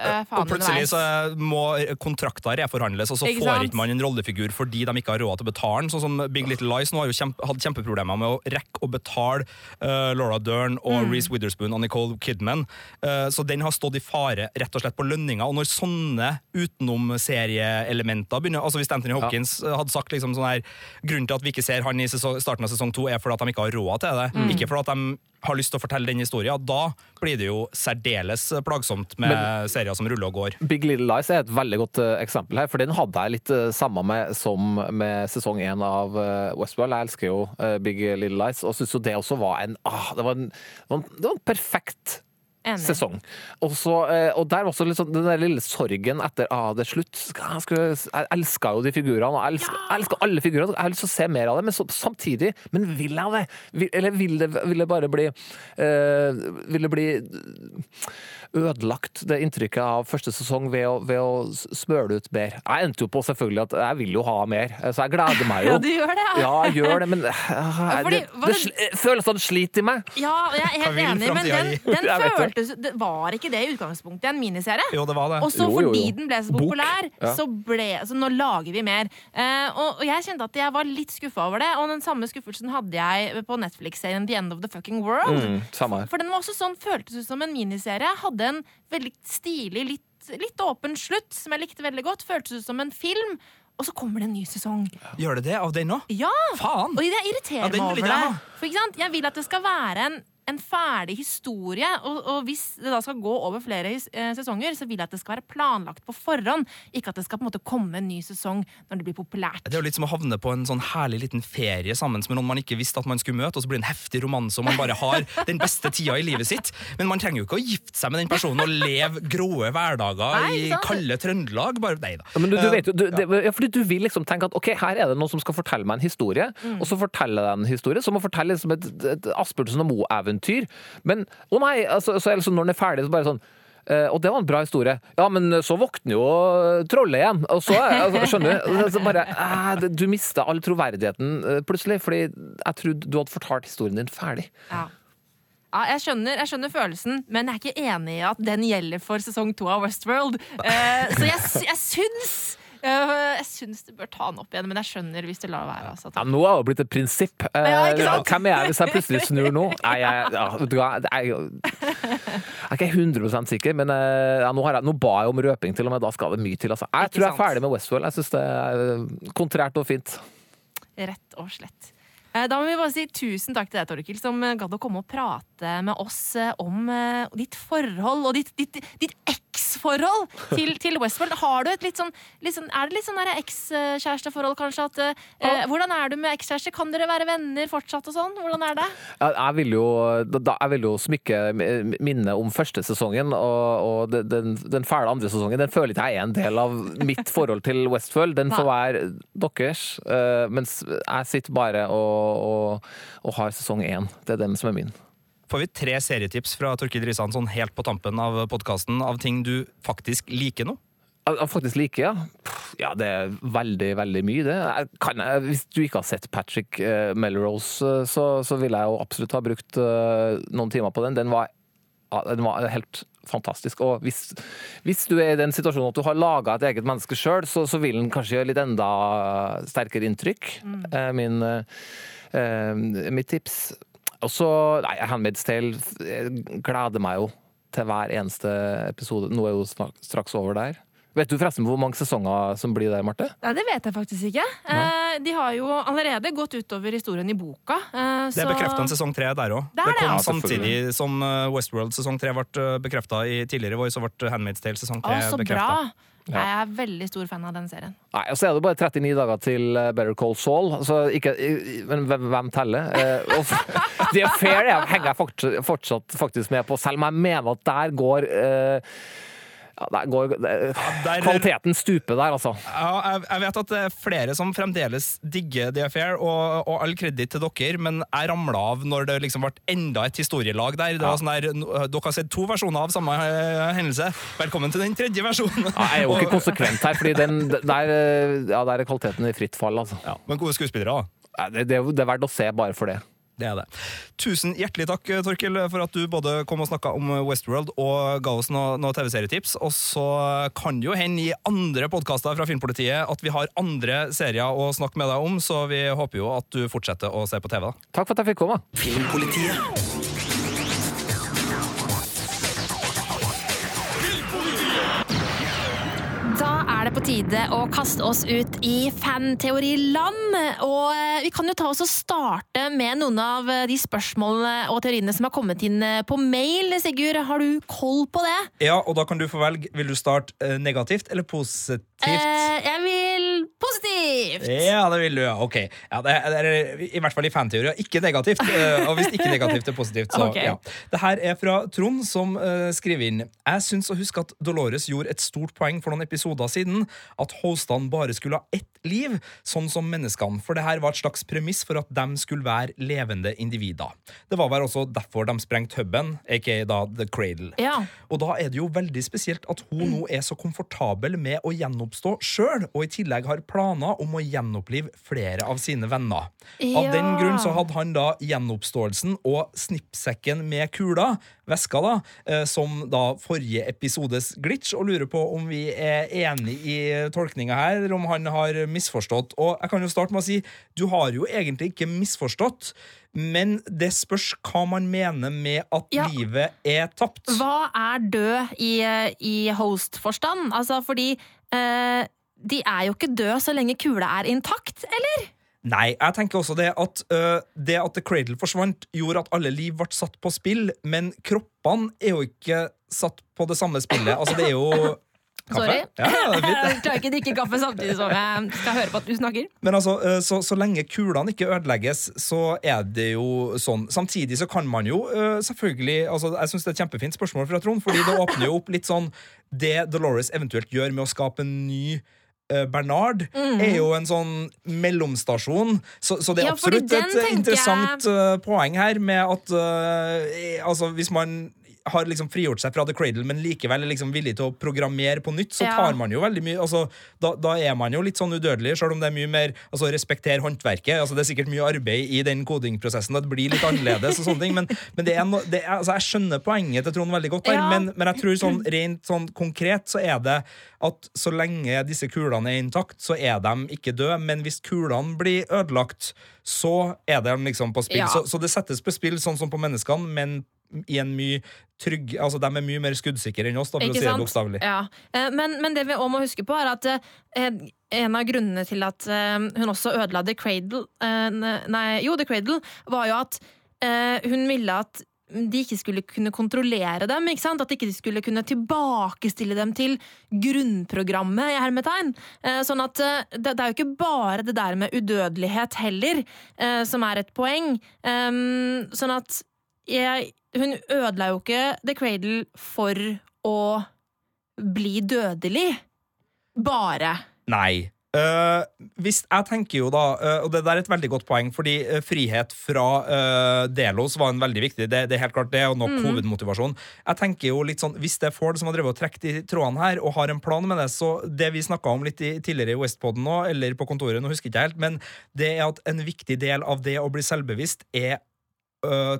Eh, faen Og plutselig så må kontrakter reforhandles, og så Ikke får ikke man en rollefigur fordi de ikke har råd til å betale den. Sånn som Big Little Lies nå har jo kjempe, hatt kjempeproblemer med å rekke å betale uh, Laura Dern og Mm. Reece Witherspoon og Nicole Kidman. Uh, så den har stått i fare rett og slett på lønninga. Og når sånne utenomserieelementer begynner Altså Hvis Anthony Hopkins ja. hadde sagt liksom sånn her Grunnen til at vi ikke ser han i sesong, starten av sesong to, er fordi at de ikke har råd til det. Mm. Ikke fordi at de har lyst til å fortelle den historien. Da blir det jo særdeles plagsomt med serier som ruller og går. Big Little Lies er et veldig godt eh, eksempel her, for den hadde jeg litt uh, samme med som med sesong én av eh, Westworld. Jeg elsker jo eh, Big Little Lies, og syns jo det også var en ah, det, var en, det, var en, det var en perfekt Enig. sesong. Og, så, eh, og der var også sånn den der lille sorgen etter ah, det er slutt. Jeg, skulle, jeg elska jo de figurene, og jeg elsker, ja! alle figurene. Jeg har lyst til å se mer av det, men så, samtidig Men vil jeg det? Vil, eller vil det, vil det bare bli uh, Vil det bli ødelagt, det inntrykket av første sesong, ved å, ved å smøre det ut mer? Jeg endte jo på selvfølgelig at jeg vil jo ha mer, så jeg gleder meg jo. <laughs> Ja, du gjør det, ja. Ja, jeg gjør det, men eh, <laughs> fordi, det, det, det- følelsene sliter i meg. Ja, jeg er helt enig, men den, den <laughs> føltes Det var ikke det i utgangspunktet en miniserie. Jo, det var det. Og så Jo, jo, jo. fordi den ble så populær, Ja. så ble Så nå lager vi mer. Uh, og, og jeg kjente at jeg var litt skuffa over det, og den samme skuffelsen hadde jeg på Netflix-serien The End of the Fucking World. Mm, samme her. For den var også sånn, føltes ut som en miniserie. Hadde en veldig stilig, litt, litt åpen slutt, som jeg likte veldig godt. Føltes ut som en film. Og så kommer det en ny sesong. Gjør det det av den nå? Ja! Faen! Og jeg irriterer meg over det. For? Jeg vil at det skal være en, en ferdig historie. Og, og hvis det da skal gå over flere eh, sesonger, så vil jeg at det skal være planlagt på forhånd. Ikke at det skal på en måte komme en ny sesong når det blir populært. Det er jo litt som å havne på en sånn herlig liten ferie sammen med noen man ikke visste at man skulle møte, og så blir det en heftig romanse, og man bare har den beste tida i livet sitt. Men man trenger jo ikke å gifte seg med den personen og leve gråe hverdager Nei, i kalde Trøndelag. Bare, nei da. Ja, men du, du Eh, vet jo, du, det, ja, fordi du vil liksom tenke at ok, her er det noen som skal fortelle meg en historie, Mm. og så forteller jeg en historie, som å fortelle liksom et, et Asbjørnsen og Moe-eventyr. Men å nei, altså, så liksom når den er ferdig, så bare sånn eh, og det var en bra historie. Ja, men så våkner jo trollet igjen. Og så, altså, skjønner du? Så bare, eh, du mista all troverdigheten eh, plutselig, fordi jeg trodde du hadde fortalt historien din ferdig. Ja. Ja, jeg skjønner, jeg skjønner følelsen, men jeg er ikke enig i at den gjelder for sesong to av Westworld. Uh, så jeg, jeg syns Jeg syns du bør ta den opp igjen, men jeg skjønner hvis du lar være. Altså. Ja, nå har det blitt et prinsipp. Eh, Ja. Hvem er jeg hvis jeg plutselig snur nå? Nei, jeg, ja, vet du hva, jeg, er ikke 100% sikker, men eh, ja, nå, har jeg, nå ba jeg om røping til og med. Da skal det mye til. Altså. Jeg tror jeg er ferdig med Westworld. Jeg syns det er eh, kontrært og fint. Rett og slett. Eh, Da må vi bare si tusen takk til deg, Torkil, som eh, gadd å komme og prate med oss eh, om eh, ditt forhold og ditt, ditt, ditt eks-forhold til, til Westworld. Har du et litt sånn, litt sånn Er det litt sånn ekskjæresteforhold, kanskje? At, eh, eh, hvordan er du med ekskjærester? Kan dere være venner fortsatt og sånn? Hvordan er det? Jeg, vil jo, da, jeg vil jo smykke minnet om første sesongen, og, og den- den, den fæle andre sesongen. Den føler ikke jeg er en del av mitt forhold til Westfold. Den får være deres, eh, mens jeg sitter bare og, og, og har sesong én. Det er den som er min. Får vi tre serietips fra Torkild Risan sånn helt på tampen av podkasten av ting du faktisk liker nå? Jeg faktisk liker, ja. Ja, det er veldig, veldig mye, det. Jeg kan, jeg- hvis du ikke har sett Patrick eh, Melrose, eh, så, så ville jeg jo absolutt ha brukt eh, noen timer på den. Den var, den var helt fantastisk. Og hvis, hvis du er i den situasjonen at du har laga et eget menneske sjøl, så, så vil den kanskje gjøre litt enda sterkere inntrykk. Mm. Min, eh, mitt tips. Og så Nei, Handmaid's Tale jeg gleder meg jo til hver eneste episode. Nå er jo straks over der. Vet du forresten hvor mange sesonger som blir der, Marte? Nei, Det vet jeg faktisk ikke. Eh, de har jo allerede gått utover historien i boka. eh, Det er så- bekrefta en sesong tre der òg. Det er Det kom ja. samtidig som eh, Westworld sesong tre ble bekrefta i tidligere i vår, så ble Handmaid's Tale sesong tre bekrefta. Bra! Jeg er veldig stor fan av den serien. Nei, og så er det bare 39 dager til eh, Better Call Saul. Så ikke, men hvem, hvem teller? Eh, <laughs> det er fair, det henger jeg fortsatt, fortsatt faktisk med på, selv om jeg mener at der går eh, ja, der går eh, der- Kvaliteten stuper der, altså. Ja, jeg, jeg vet at det er flere som fremdeles digger The Affair, og, og all kreditt til dere, men jeg ramla av når det liksom ble enda et historielag der. Det var sånn der Dere har sett to versjoner av samme eh, hendelse. Velkommen til den tredje versjonen! Ja, jeg er jo ikke konsekvent her, fordi den, der, eh, ja, der er kvaliteten i fritt fall, altså. Ja, men gode skuespillere, da. Det, det, det er verdt å se bare for det. Det er det. Tusen hjertelig takk, Torkil, for at du både kom og snakka om Westworld og ga oss noen noe TV-serietips. Og så kan det jo hende i andre podkaster fra Filmpolitiet at vi har andre serier å snakke med deg om, så vi håper jo at du fortsetter å se på TV. da. Takk for at jeg fikk komme. Filmpolitiet. Det på tide å kaste oss ut i fanteoriland. Og eh, vi kan jo ta oss og starte med noen av eh, de spørsmålene og teoriene som har kommet inn eh, på mail. Sigurd, har du koll på det? Ja, og da kan du få velge. Vil du starte negativt eller positivt? Eh, jeg vil positivt! Ja, det vil du, ja. Ok. Ja, det, er- det er i hvert fall i fanteorier ikke negativt. Og hvis ikke negativt er positivt, så <laughs> okay. ja. Det her er fra Trond, som uh, skriver inn Jeg syns å huske at Dolores gjorde et stort poeng for noen episoder siden. At hostene bare skulle ha ett liv, sånn som menneskene. For det her var et slags premiss for at de skulle være levende individer. Det var vel også derfor de sprengte huben, aka da The Cradle. Ja. Og da er det jo veldig spesielt at hun nå er så komfortabel med å gjenoppstå sjøl, og i tillegg har planer om å gjenopplive flere av sine venner. Av Ja. den grunn så hadde han da gjenoppståelsen og snippsekken med kula, veska da, eh, som da forrige episodes glitch, og lurer på om vi er enig i tolkninga her, eller om han har misforstått. Og jeg kan jo starte med å si, du har jo egentlig ikke misforstått, men det spørs hva man mener med at Ja. livet er tapt. Hva er død i, i host-forstand? Altså fordi eh, de er jo ikke døde så lenge kula er intakt, eller? Nei, jeg tenker også det at uh, det at The Cradle forsvant, gjorde at alle liv ble satt på spill, men kroppene er jo ikke satt på det samme spillet. Altså, det er jo <laughs> Kaffe? Sorry. Ja. <laughs> Jeg klarer ikke å drikke kaffe samtidig som jeg skal høre på at du snakker. Men altså, øh, så, så lenge kulene ikke ødelegges, så er det jo sånn. Samtidig så kan man jo øh, selvfølgelig altså, Jeg syns det er et kjempefint spørsmål fra Trond, fordi det åpner jo opp litt sånn Det Dolores eventuelt gjør med å skape en ny øh, Bernard, er jo en sånn mellomstasjon. Så, så det er Ja, absolutt et interessant jeg- øh, poeng her med at uh, altså, hvis man har liksom frigjort seg fra The Cradle, men likevel er liksom villig til å programmere på nytt, så Ja. tar man jo veldig mye altså, da, da er man jo litt sånn udødelig, selv om det er mye mer altså, Respekter håndverket. Altså, det er sikkert mye arbeid i den kodingprosessen. Det blir litt annerledes og sånne ting, men, men det er no, det er, altså, jeg skjønner poenget til Trond veldig godt der, Ja. men, men jeg tror sånn rent sånn konkret så er det at så lenge disse kulene er intakt, så er de ikke døde, men hvis kulene blir ødelagt, så er de liksom på spill. Ja. Så, så det settes på spill sånn som på menneskene, men i en mye trygg Altså, de er mye mer skuddsikre enn oss, da, for å Ikke si det bokstavelig. Ja. Eh, Men, men det vi også må huske på, er at eh, en av grunnene til at eh, hun også ødela The Cradle Nei, jo, The Cradle, var jo at hun ville at de ikke skulle kunne kontrollere dem. ikke sant? At ikke de skulle kunne tilbakestille dem til grunnprogrammet, i hermetegn. Sånn at det, er jo ikke bare det der med udødelighet heller som er et poeng. Um, Sånn at jeg, hun ødela jo ikke The Cradle for å bli dødelig. Bare. Nei. Uh, hvis, jeg tenker jo da, uh, og det der er et veldig godt poeng, fordi uh, frihet fra Delos var en veldig viktig Det, det er helt klart det, og nok hovedmotivasjon. Jeg tenker jo litt sånn, Hvis det er Ford som har drevet og trukket i trådene her, og har en plan med det, så det vi snakka om litt i, tidligere i Westpoden nå, eller på kontoret, nå husker jeg ikke helt, men det er at en viktig del av det å bli selvbevisst er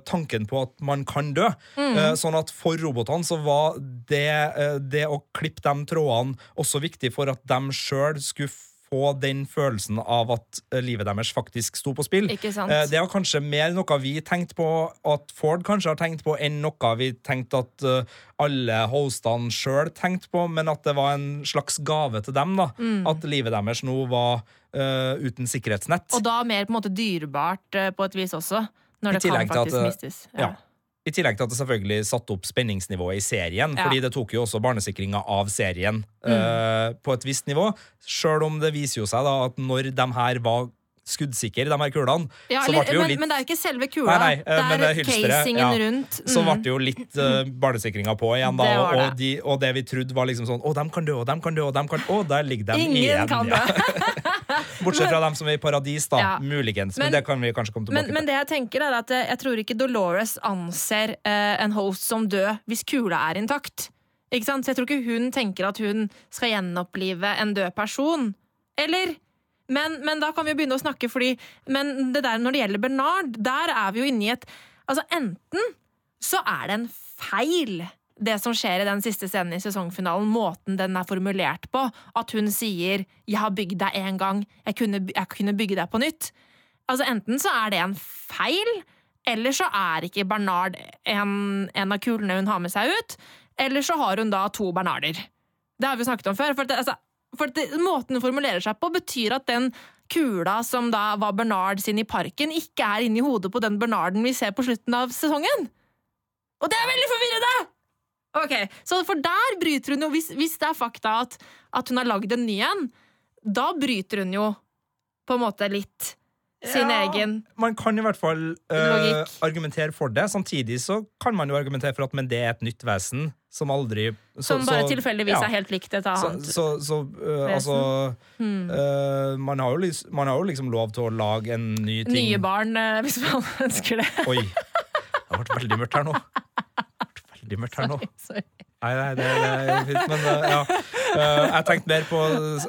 tanken på at man kan dø. Mm. sånn at for robotene så var det, eh, det å klippe de trådene også viktig for at de sjøl skulle få den følelsen av at eh, livet deres faktisk sto på spill. Eh, Det var kanskje mer noe vi tenkte på at Ford kanskje har tenkt på, enn noe vi tenkte at eh, alle hostene sjøl tenkte på, men at det var en slags gave til dem. da Mm. At livet deres nå var uh, uten sikkerhetsnett. Og da mer på en måte dyrebart uh, på et vis også. Når det kan faktisk at, eh, mistes. ja. I tillegg til at det selvfølgelig satte opp spenningsnivået i serien, Ja. fordi det tok jo også barnesikringa av serien Mm. uh, på et visst nivå. Sjøl om det viser jo seg da at når de her var skuddsikre, de her kulene, Ja, så ble det jo men, litt men det er ikke selve kula. Nei, nei, eh, det er casingen ja. rundt. så Mm. ble det jo litt uh, barnesikringa på igjen, da. Det Og, det. og, de, og det vi trodde var liksom sånn Å, dem kan dø, og dem kan dø, og dem kan Å, der ligger de Ingen igjen. kan ja. <laughs> <laughs> Bortsett fra dem som er i paradis, da. Ja. Muligens. Men, Men- det kan vi kanskje komme tilbake Men, men det jeg tenker er at eh, jeg tror ikke Dolores anser uh, en host som død hvis kula er intakt. Ikke sant? Så jeg tror ikke hun tenker at hun skal gjenopplive en død person. Eller? Men, men da kan vi jo begynne å snakke, fordi Men det der når det gjelder Bernard, der er vi jo inne i et Altså, enten så er det en feil det som skjer i den siste scenen i sesongfinalen, måten den er formulert på. At hun sier 'jeg har bygd deg en gang, jeg kunne, jeg kunne bygge deg på nytt'. Altså Enten så er det en feil, eller så er ikke Bernard en, en av kulene hun har med seg ut. Eller så har hun da to Bernarder. Det har vi snakket om før. For, det, altså, for det, Måten hun formulerer seg på, betyr at den kula som da var Bernard sin i parken, ikke er inni hodet på den Bernarden vi ser på slutten av sesongen. Og det er veldig forvirrende! Ok, Så for der bryter hun jo, hvis, hvis det er fakta at, at hun har lagd en ny en, da bryter hun jo på en måte litt sin Ja, egen Man kan i hvert fall eh, argumentere for det. Samtidig så kan man jo argumentere for at men det er et nytt vesen som aldri så, Som bare så- tilfeldigvis ja. er helt likt et Så, annet. så, så øh, altså Hmm. øh, man, har jo, man har jo liksom lov til å lage en ny ting. Nye barn, eh, hvis man <laughs> ønsker det. Oi. Det har vært veldig mørkt her nå. <laughs> Veldig mørkt her nå. Sorry. Nei, nei, det, er fint, men øh, ja. Øh, jeg tenkte mer på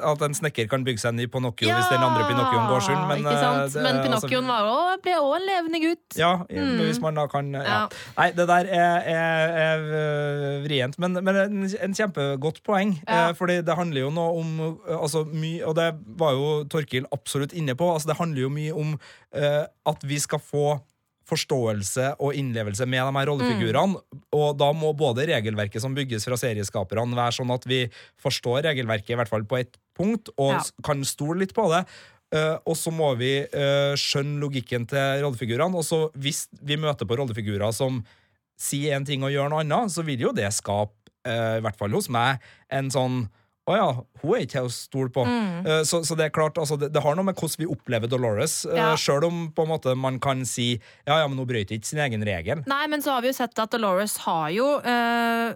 at en snekker kan bygge seg en ny Pinocchio hvis den andre Pinocchioen går sund, men øh, det- Men altså, Pinocchioen var også, ble òg en levende gutt. Ja, mm. hvis man da kan ja. Ja. Nei, det der er, er, er vrient, men, men en, en kjempegodt poeng. Ja. Eh, fordi det handler jo noe om altså, mye, Og det var jo Torkil absolutt inne på. Altså, det handler jo mye om uh, at vi skal få forståelse og innlevelse med de her rollefigurene. Og da må både regelverket som bygges fra serieskaperne, være sånn at vi forstår regelverket i hvert fall på ett punkt, og Ja. kan stole litt på det. Uh, og så må vi uh, skjønne logikken til rollefigurene. Og så hvis vi møter på rollefigurer som sier en ting og gjør noe annet, så vil jo det skape, uh, i hvert fall hos meg, en sånn å ja, hun er ikke til å stole på. Mm. Eh, så, så det er klart, altså, det, det har noe med hvordan vi opplever Dolores, uh, Ja. sjøl om på en måte man kan si ja, ja, men hun brøt ikke sin egen regel. Nei, men så har vi jo sett at Dolores har jo øh,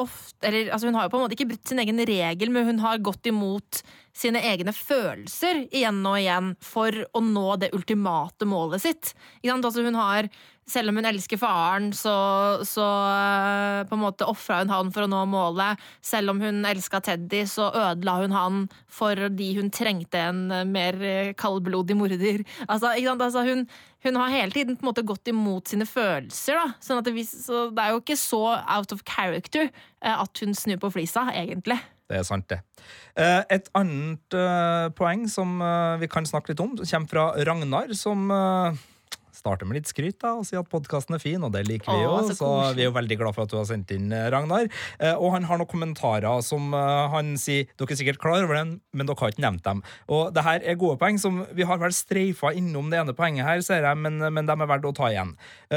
ofte Eller altså hun har jo på en måte ikke brutt sin egen regel, men hun har gått imot sine egne følelser igjen og igjen for å nå det ultimate målet sitt. Altså hun har selv om hun elsker faren, så, så uh, på en måte ofra hun han for å nå målet. Selv om hun elska Teddy, så ødela hun han fordi hun trengte en uh, mer uh, kaldblodig morder. Altså, altså hun, hun, har hele tiden på en måte gått imot sine følelser. Da. Sånn det, så det er jo ikke så out of character at hun snur på flisa, egentlig. Det er sant, det. Et annet poeng som vi kan snakke litt om, kommer fra Ragnar, som starte med litt skryt da, og si at podkasten er fin, og det liker vi jo. Så, så, vi er jo veldig glad for at du har sendt inn, eh, Ragnar. Eh, og han har noen kommentarer som eh, han sier Dere er sikkert klar over den, men dere har ikke nevnt dem. Og det her er gode poeng som vi har vel streifa innom det ene poenget her, ser jeg, men, men de er verdt å ta igjen.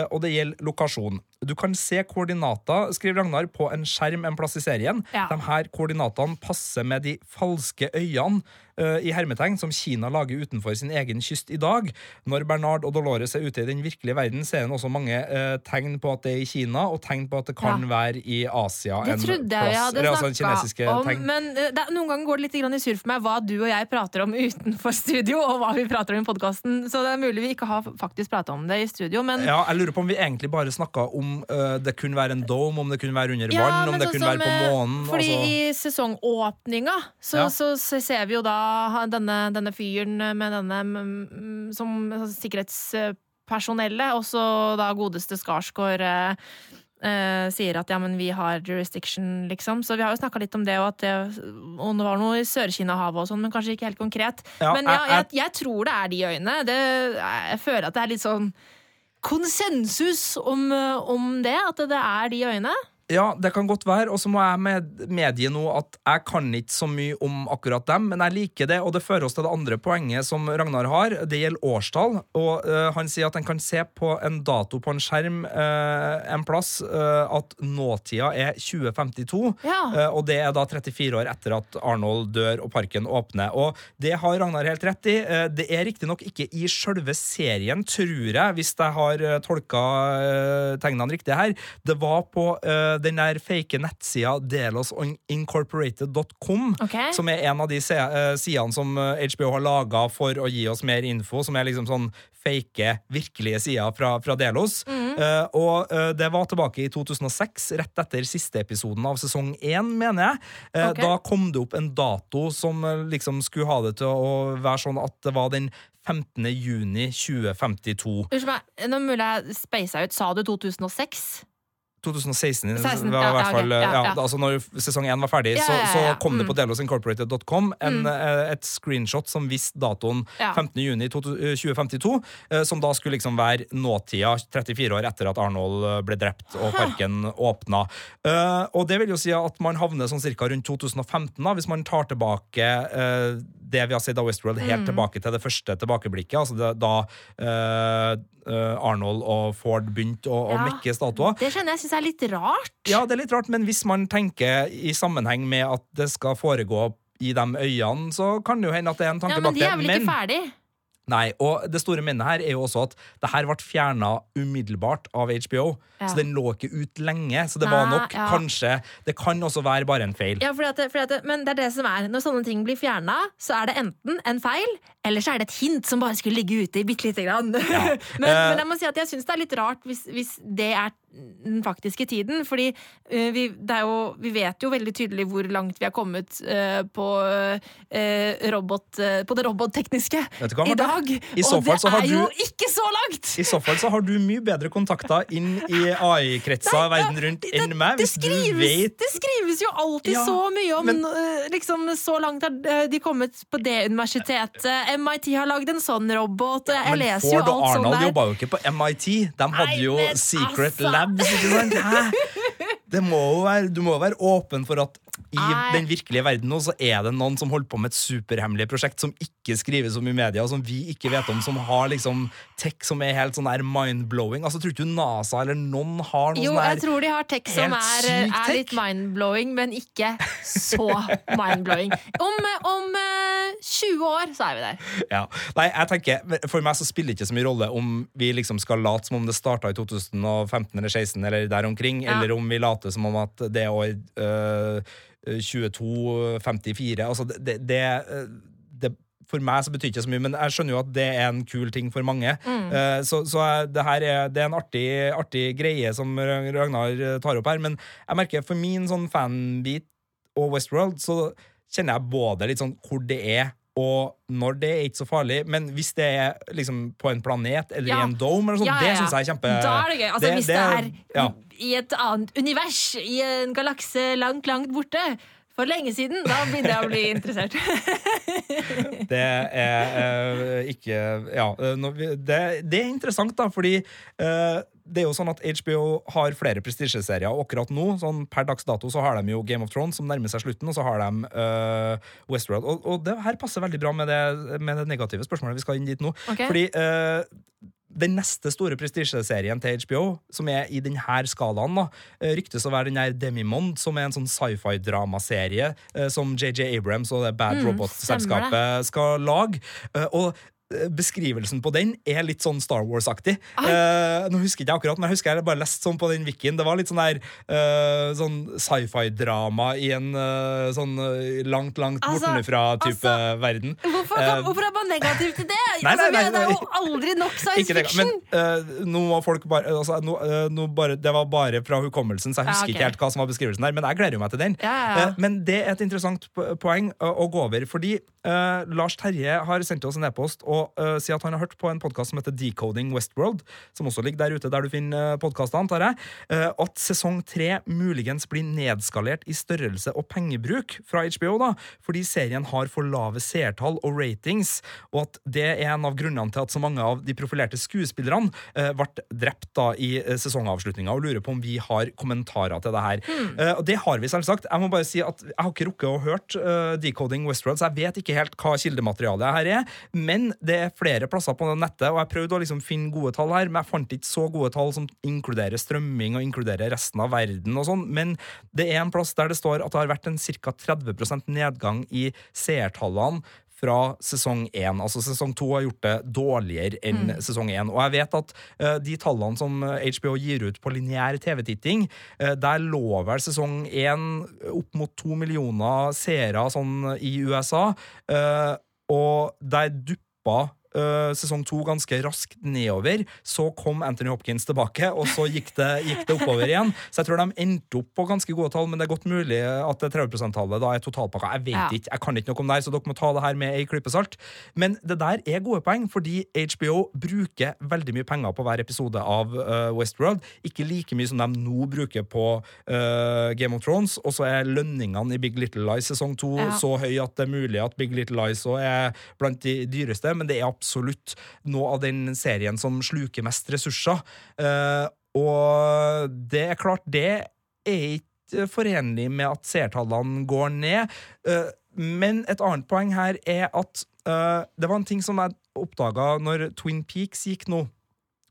Og det gjelder lokasjon. Du kan se koordinater, skriver Ragnar, på en skjerm en plass i serien. Ja. De her koordinatene passer med de falske øyene uh, i hermetegn som Kina lager utenfor sin egen kyst i dag. Når Bernard og Dolores er ute i den virkelige verden, ser en også mange uh, tegn på at det er i Kina, og tegn på at det kan ja. være i Asia. Det trodde jeg vi hadde altså snakka om, tegn. men uh, det, noen ganger går det litt i surr for meg hva du og jeg prater om <laughs> utenfor studio, og hva vi prater om i podkasten. Så det er mulig vi ikke har faktisk prata om det i studio, men Ja, jeg lurer på om vi egentlig bare snakka om det kunne være en dome, om det kunne være under vann, om det kunne være på månen. Fordi altså. i sesongåpninga så, ja. så, ser vi jo da denne, denne fyren med denne som sikkerhetspersonellet, og så da godeste Skarsgård Uh, eh, sier at ja, men vi har jurisdiction, liksom. Så vi har jo snakka litt om det, og at det, og det var noe i Sør-Kina-havet og sånn, men kanskje ikke helt konkret. Ja, men ja, jeg, jeg, tror det er de øyene. Det, jeg føler at det er litt sånn konsensus om, om det, at det er de øyene. Ja, det kan godt være. Og så må jeg med, medgi nå at jeg kan ikke så mye om akkurat dem, men jeg liker det, og det fører oss til det andre poenget som Ragnar har. Det gjelder årstall. Og uh, han sier at en kan se på en dato på en skjerm uh, en plass uh, at nåtida er 2052, ja. og det er da 34 år etter at Arnold dør og parken åpner. Og det har Ragnar helt rett i. det er riktignok ikke i sjølve serien, tror jeg, hvis jeg har tolka tegnene riktig her. Det var på den der fake nettsida delosincorporated.com, okay. som er en av de eh, sidene som HBO eh, har laga for å gi oss mer info, som er liksom sånn fake, virkelige sider fra, fra Delos. Mm. Uh, og uh, det var tilbake i 2006, rett etter siste episoden av sesong én, mener jeg. Uh, okay. Da kom det opp en dato som liksom skulle ha det til å være sånn at det var den 15. juni 2052. Unnskyld meg, nå mulig jeg speisa ut. Sa du 2006? 2016 16, var i hvert fall ja, ja, ja. Altså Når sesong én var ferdig, så, så, kom det på mm. delosincorporated.com mm. Eh, et screenshot som viste datoen 15.6.2052, eh, som da skulle liksom være nåtida 34 år etter at Arnold eh, ble drept og parken åpna. Og det vil jo si at man havner sånn cirka rundt 2015, da, hvis man tar tilbake det vi har sett av Westworld, helt mm. tilbake til det første tilbakeblikket. altså det, da uh, Arnold og Ford begynte å, ja, å mekke statuer. Det skjønner jeg syns er litt rart. Ja, det er litt rart, men hvis man tenker i sammenheng med at det skal foregå i de øyene, så kan det jo hende at det er en tanke bak det. Ja, men de er vel ikke ferdig? Nei, og det store minnet her er jo også at det her ble fjerna umiddelbart av HBO. Ja. Så den lå ikke ut lenge. Så det Nei, var nok ja. kanskje Det kan også være bare en feil. Ja, fordi at, fordi at, men det er det som er. Når sånne ting blir fjerna, så er det enten en feil, eller så er det et hint som bare skulle ligge ute i bitte lite grann. Ja. <laughs> men, uh, men, jeg må si at jeg syns det er litt rart hvis, hvis det er den faktiske tiden. Fordi uh, vi, jo, vi, vet jo veldig tydelig hvor langt vi har kommet uh, på, robot, på det robottekniske i dag. I og det er du, jo ikke så langt! I så fall så har du mye bedre kontakter inn i AI-kretser verden rundt enn meg. Det skrives, det skrives, jo alltid ja, så mye om men, liksom, Så langt har de kommet på det universitetet. MIT har lagd en sånn robot. Jeg leser jo alt sånt der. Men Ford og Arnold jobba jo ikke på MIT. De hadde jo Nei, Secret altså. Labs. ikke sant? Hæ? Det må være, du må være åpen for at i Nei. den virkelige verden nå så er det noen som holder på med et superhemmelig prosjekt som ikke skrives om i media, som vi ikke vet om, som har liksom tech som er helt sånn der mind-blowing. Altså, Tror ikke du NASA eller noen har noe jo, sånn jeg tror de har tech som er, er litt mind-blowing, men ikke så mind-blowing. Om, om uh, eh, 20 år så er vi der. Ja. Nei, jeg tenker, For meg så spiller det ikke så mye rolle om vi liksom skal late som om det starta i 2015 eller 2016 eller der omkring, ja. eller om vi later som om at det år eh, 22-54 Altså, det, det, det, eh, for meg så betyr det ikke så mye, men jeg skjønner jo at det er en kul ting for mange. Eh, så så det her er, det er en artig, artig greie som Ragnar eh, tar opp her, men jeg merker for min sånn fanbit og Westworld, så kjenner jeg både litt sånn hvor det er, og når det er ikke så farlig, men hvis det er liksom på en planet eller Ja. i en dome, eller sånt, Ja, ja, det syns jeg er kjempe Da er det gøy. Altså, hvis det, er ja. i et annet univers, i en galakse langt, langt borte, for lenge siden, da begynner jeg å bli interessert. <laughs> Det er eh, ikke Ja, eh, det, det er interessant, da, fordi eh, det er jo sånn at HBO har flere prestisjeserier, og akkurat nå, sånn per dags dato, så har de jo Game of Thrones, som nærmer seg slutten, og så har de uh, Westworld. Og, og det her passer veldig bra med det, med det negative spørsmålet vi skal inn dit nå. Okay. Fordi eh, den neste store prestisjeserien til HBO, som er i denne skalaen, da, eh, ryktes å være den der Demimond, som er en sånn sci-fi-dramaserie eh, som JJ Abrams og det Bad Mm, Robot-selskapet skal lage. Eh, Og Beskrivelsen på den er litt sånn Star Wars-aktig. Eh, nå husker ikke jeg akkurat, men jeg husker jeg bare lest sånn på den wikien. Det var litt sånn der eh, Sånn sci-fi-drama i en eh, sånn eh, langt, langt Altså, bortenfra-type altså, verden. Hvorfor, Eh, hvorfor er man negativ til det? <laughs> nei, nei, nei, det er jo <laughs> aldri nok science fiction! men eh, nå var folk bare, altså, eh, nå bare Det var bare fra hukommelsen, så jeg Ja, husker ikke helt hva som var beskrivelsen der, men jeg gleder meg til den. Ja, ja. Eh, men det er et interessant poeng å, å gå over, fordi eh, Lars Terje har sendt oss en e-post og uh, si at han har hørt på en podkast som heter Decoding Westworld, som også ligger der ute der du finner uh, podkaster, antar jeg, uh, at sesong tre muligens blir nedskalert i størrelse og pengebruk fra HBO, da, fordi serien har for lave seertall og ratings, og at det er en av grunnene til at så mange av de profilerte skuespillerne uh, ble drept da i eh, sesongavslutninga, og lurer på om vi har kommentarer til det her. Eh, og det har vi selvsagt. Jeg må bare si at jeg har ikke rukket å hørt eh, Decoding Westworld, så jeg vet ikke helt hva kildematerialet her er, men det er flere plasser på nettet, og jeg prøvde å liksom finne gode tall her, men jeg fant ikke så gode tall som inkluderer strømming og inkluderer resten av verden og sånn, men det er en plass der det står at det har vært en ca. 30% nedgang i seertallene fra sesong én. Altså Sesong to har gjort det dårligere enn sesong én. Og jeg vet at uh, de tallene som eh, HBO gir ut på lineær TV-titting, uh, der lå vel sesong én opp mot to millioner seere sånn i USA, Uh, og der pappa eh, sesong to ganske raskt nedover. Så kom Anthony Hopkins tilbake, og så gikk det, gikk det oppover igjen. Så jeg tror de endte opp på ganske gode tall, men det er godt mulig at det 30 %-tallet da er totalpakka. Jeg vet Ja. ikke, jeg kan ikke noe om det her, så dere må ta det her med ei klype salt. Men det der er gode poeng, fordi HBO bruker veldig mye penger på hver episode av uh, Westworld. Ikke like mye som de nå bruker på uh, Game of Thrones, og så er lønningene i Big Little Lies sesong to Ja. så høy at det er mulig at Big Little Lies er blant de dyreste, men det er absolutt noe av den serien som sluker mest ressurser. Eh, og det er klart, det er ikke forenlig med at seertallene går ned. Eh, men et annet poeng her er at eh, det var en ting som jeg oppdaga når Twin Peaks gikk nå.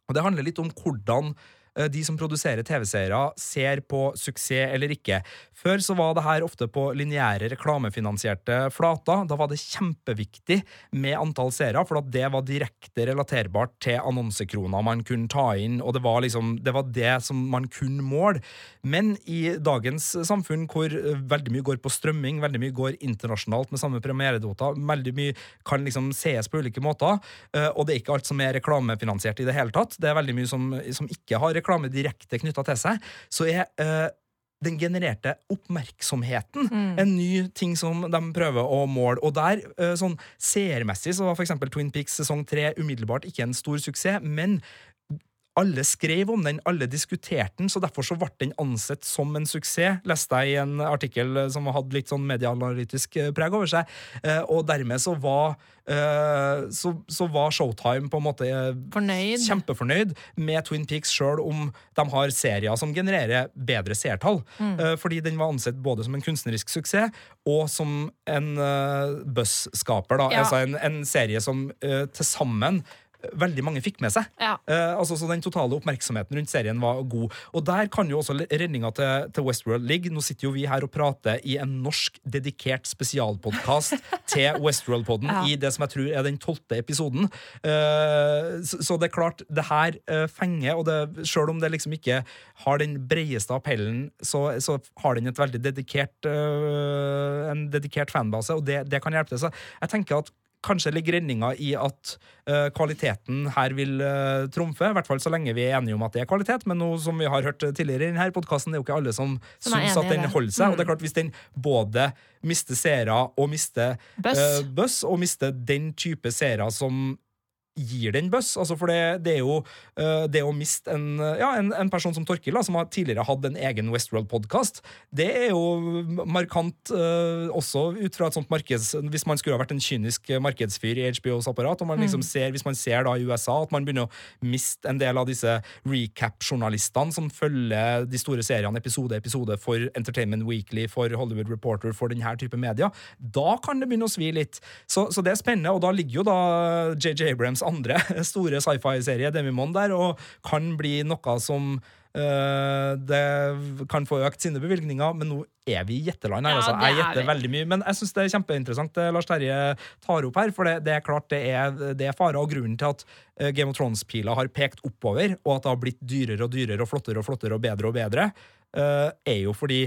Og det handler litt om hvordan de som produserer TV-seere, ser på suksess eller ikke. Før så var det her ofte på lineære reklamefinansierte flater. Da var det kjempeviktig med antall seere, for at det var direkte relaterbart til annonsekroner man kunne ta inn, og det var liksom det, var det som man kunne måle. Men i dagens samfunn, hvor eh, veldig mye går på strømming, veldig mye går internasjonalt med samme premieredota, veldig mye kan liksom sees på ulike måter, eh, og det er ikke alt som er reklamefinansiert i det hele tatt. Det er veldig mye som, som ikke har reklame direkte knytta til seg. Så er uh, den genererte oppmerksomheten en ny ting som de prøver å måle. Og der, eh, sånn seermessig, så var eksempel Twin Peaks sesong tre umiddelbart ikke en stor suksess, men alle skrev om den, alle diskuterte den, så derfor så ble den ansett som en suksess, leste jeg i en artikkel eh, som hadde litt sånn medieanalytisk eh, preg over seg, Eh, og dermed så var, så, så var Showtime på en måte Fornøyd. kjempefornøyd med Twin Peaks sjøl om de har serier som genererer bedre seertall. Mm. fordi den var ansett både som en kunstnerisk suksess og som en uh, buzz-skaper. Ja. Altså en, en serie som uh, til sammen veldig mange fikk med seg. Ja. Uh, altså, så Den totale oppmerksomheten rundt serien var god. Og der kan jo også redninga til, til Westworld ligge. Nå sitter jo vi her og prater i en norsk dedikert spesialpodkast <laughs> til Westworld-podden Ja. i det som jeg tror er den tolvte episoden. Uh, så, så det er klart, det her uh, fenger, og det, selv om det liksom ikke har den breieste appellen, så, så har den et veldig dedikert eh, en dedikert fanbase, og det, det kan hjelpe til. Så jeg tenker at Kanskje ligger redninga i at uh, kvaliteten her vil uh, trumfe. I hvert fall så lenge vi er enige om at det er kvalitet. Men nå, som vi har hørt tidligere i denne podkasten, det er jo ikke alle som, Som syns at den holder seg. Og det Mm. er klart, hvis den både mister seere og mister buss. Uh, og mister den type seere som gir den buzz. Altså for det, det er jo eh, det å miste en, ja, en, en person som Torkil, som har tidligere hatt en egen Westworld-podkast, det er jo markant eh, også ut fra et sånt markeds... Hvis man skulle ha vært en kynisk markedsfyr i HBOs apparat, og man liksom ser, hvis man ser da i USA at man begynner å miste en del av disse recap-journalistene som følger de store seriene episode episode for Entertainment Weekly, for Hollywood Reporter, for denne type media, da kan det begynne å svi litt. Så, så det er spennende, og da ligger jo da JJ Abrams andre <laughs> store sci-fi-serie, Demimon, der, og kan bli noe som Uh, det kan få økt sine bevilgninger, men nå er vi i gjetteland her. Ja, altså. Jeg er gjetter veldig mye, men jeg syns det er kjempeinteressant det Lars Terje tar opp her. For det, det er klart det er, det er fare, og grunnen til at eh, Game of Thrones-pila har pekt oppover, og at det har blitt dyrere og dyrere og flottere og flottere og bedre og bedre, uh, er jo fordi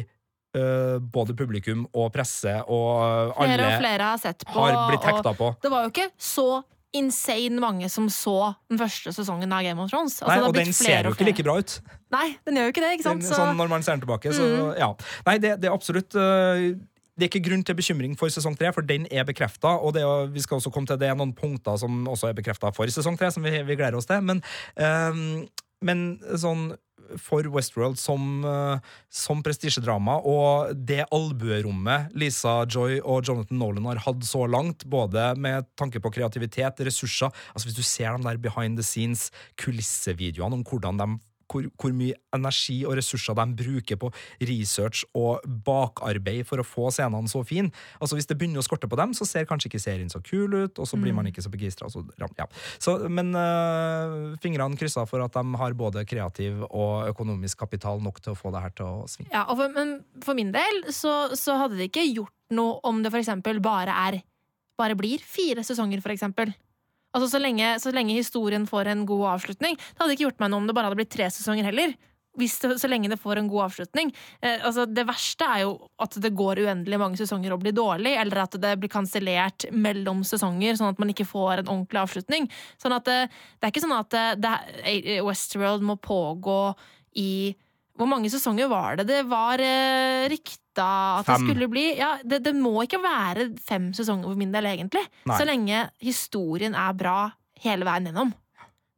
Uh, både publikum og presse og Flere alle og flere har sett på. har blitt hekta på. Det var jo ikke så insane mange som så den første sesongen av Game of Thrones. Altså, Nei, og den ser jo ikke like bra ut. Nei, den gjør jo ikke det, ikke Den, sant? sånn når man ser den tilbake. Så, Mm. ja. Nei, det, det er absolutt uh, det er ikke grunn til bekymring for sesong tre, for den er bekrefta. Og det, er- vi skal også komme til det er noen punkter som også er bekrefta for sesong tre, som vi, vi gleder oss til. Men, øhm, men sånn for Westworld som, øh, som prestisjedrama, og det albuerommet Lisa Joy og Jonathan Nolan har hatt så langt, både med tanke på kreativitet, ressurser Altså Hvis du ser de der behind the scenes kulissevideoene om hvordan de hvor, hvor mye energi og ressurser de bruker på research og bakarbeid for å få scenene så fine. Altså Hvis det begynner å skorte på dem, så ser kanskje ikke serien så kul ut, og så blir man ikke så begeistra. Ja. Så, men øh, fingrene kryssa for at de har både kreativ og økonomisk kapital nok til å få det her til å svinge. Ja, og for, men for min del så, så hadde det ikke gjort noe om det eksempel bare er Bare blir fire sesonger, for eksempel. Altså så lenge, så lenge historien får en god avslutning. Det hadde ikke gjort meg noe om det bare hadde blitt tre sesonger heller. Det, så lenge det får en god avslutning. Eh, altså det verste er jo at det går uendelig mange sesonger og blir dårlig, eller at det blir kansellert mellom sesonger, sånn at man ikke får en ordentlig avslutning. Sånn at det, det er ikke sånn at det, det, Westworld må pågå i Hvor mange sesonger var det det var eh, rykta at det skulle bli? Ja, det, det må ikke være fem sesonger for min del, egentlig. Nei. Så lenge historien er bra hele veien gjennom.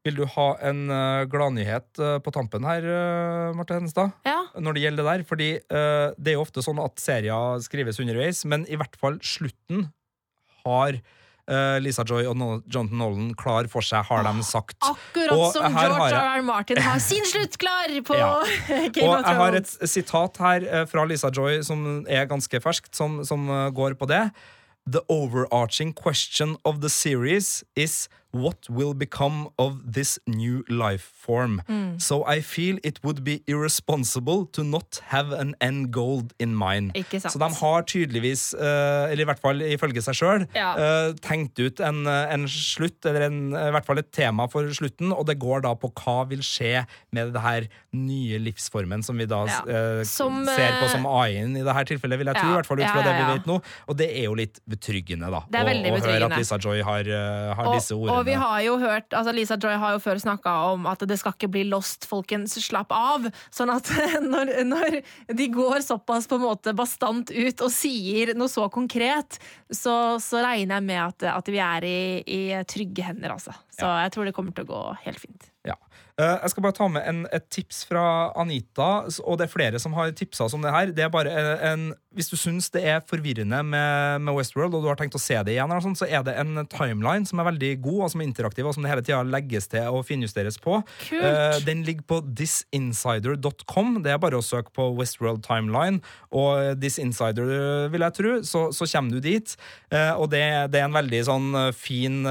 Vil du ha en uh, gladnyhet uh, på tampen her, uh, Marte Henestad? Ja, når det gjelder det der. Fordi uh, det er jo ofte sånn at serier skrives underveis, men i hvert fall slutten har eh, Lisa Joy og No- Jonathan Nolan klar for seg, har de sagt. Akkurat Og som George jeg- R. R. Martin har <laughs> sin slutt klar på Ja. <laughs> Game Og of jeg har et sitat her eh, fra Lisa Joy som er ganske ferskt, som, som eh, går på det. The overarching question of the series is what will become of this new life form. Mm. So I feel it would be irresponsible to not have an end goal in mind. Så de har tydeligvis, eh, eller i hvert fall ifølge seg sjøl, Ja. tenkt ut en, eh, en slutt, eller en, i hvert fall et tema for slutten, og det går da på hva vil skje med det her nye livsformen som vi da Ja. eh, Som, ser på eh, som AI-en i det her tilfellet, vil jeg tro, Ja, i hvert fall ut fra det vi vet nå. Og det er jo litt betryggende, da. Å- å høre at Lisa Joy har, eh, har Og, disse ordene. Og vi har jo hørt, altså Lisa Joy har jo før snakka om at det skal ikke bli lost, folkens. Slapp av. Sånn at <laughs> når, når de går såpass på en måte bastant ut og sier noe så konkret, så, så regner jeg med at, at vi er i, i trygge hender, altså. Så jeg tror det kommer til å gå helt fint. Ja. Eh, Jeg skal bare ta med en, et tips fra Anita, og det er flere som har tipsa om det her. Det er bare eh, en, Hvis du syns det er forvirrende med, med Westworld, og du har tenkt å se det igjen, eller sånt, så er det en timeline som er veldig god, og som er interaktiv, og som det hele tida legges til og finjusteres på. Kult. Eh, Den ligger på thisinsider.com. Det er bare å søke på Westworld Timeline, og thisinsider, vil jeg tro, så, så kommer du dit. Og det, det er en veldig sånn fin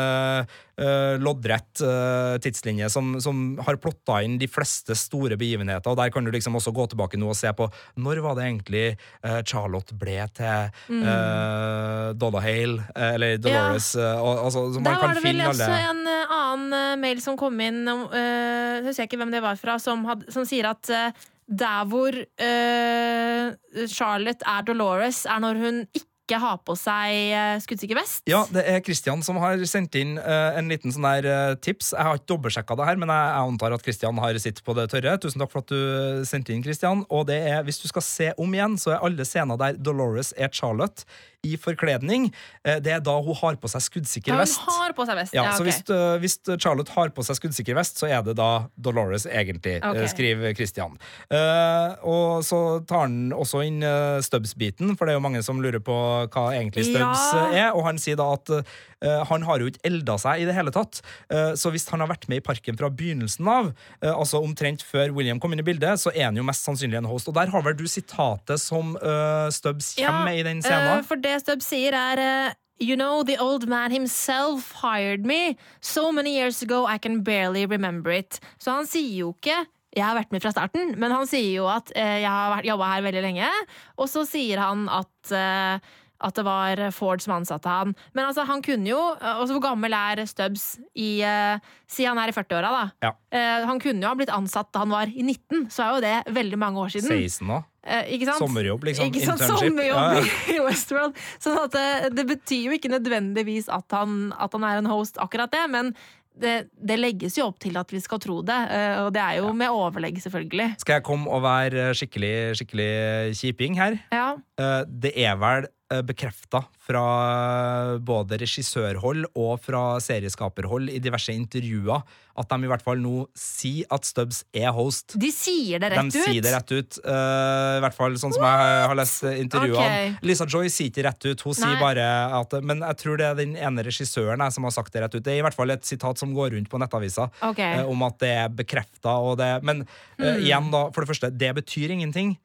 loddrett eh, tidslinje som, som har plotta inn de fleste store begivenheter. Og Der kan du liksom også gå tilbake nå og se på når var det egentlig eh, Charlotte ble til Mm. uh, Dollahale, eh, eller Dolores. ja. uh, altså, Der var det vel også alle en eh, annen eh, mail som kom inn, uh, husker jeg ikke hvem det var fra, som, had, som sier at uh, der hvor eh, Charlotte er Dolores, er når hun ikke har på seg uh, skuddsikker vest. Ja, det er Kristian som har sendt inn eh, en liten sånn der eh, tips. Jeg har ikke dobbeltsjekka det her, men jeg antar at Kristian har sitt på det tørre. Tusen takk for at du sendte inn, Kristian. Og det er, hvis du skal se om igjen, så er alle scener der Dolores er Charlotte i forkledning. eh, det er da hun har på seg skuddsikker Ja, vest. hun har på seg vest. Ja, Ja, så hvis, øh, hvis Charlotte har på seg skuddsikker vest, så er det da Dolores egentlig, Ok. øh, skriver Christian. Eh, og så tar han også inn Stubbs-biten, for det er jo mange som lurer på hva egentlig Stubbs Ja. er. Og han sier da at han har jo ikke elda seg i det hele tatt. Eh, så hvis han har vært med i parken fra begynnelsen av, eh, altså omtrent før William kom inn i bildet, så er han jo mest sannsynlig en host. Og der har vel du sitatet som Stubbs kommer med i den scenen for det Stubbs sier, er eh, You know, the old man himself hired me so many years ago I can barely remember it. Så han sier jo ikke jeg har vært med fra starten, men han sier jo at eh, jeg har jobba her veldig lenge. Og så sier han at eh, at det var Ford som ansatte han. Men altså, han kunne jo altså, Hvor gammel er Stubbs i uh, Si han er i 40-åra, da. Ja. Uh, han kunne jo ha blitt ansatt da han var i 19, så er jo det veldig mange år siden. 16 nå? Eh? Sommerjobb, liksom. Ikke sant? Internship. Sommerjobb Ja, ja. <laughs> i Westworld. Sånn at det, det betyr jo ikke nødvendigvis at han, at han er en host, akkurat det, men det, det legges jo opp til at vi skal tro det, eh, og det er jo med overlegg, selvfølgelig. Skal jeg komme og være skikkelig, skikkelig kjiping her? Ja. Eh, Det er vel bekrefta fra både regissørhold og fra serieskaperhold i diverse intervjuer at de i hvert fall nå sier at Stubbs er host. De sier det rett de ut. sier det rett ut. Uh, I hvert fall sånn som jeg har lest intervjuene. Okay. Lisa Joy sier ikke rett ut. Hun sier bare at Men jeg tror det er den ene regissøren som har sagt det rett ut. Det er i hvert fall et sitat som går rundt på nettavisa okay. uh, om at det er bekrefta. Men uh, hmm. igjen, da, for det første, det betyr ingenting.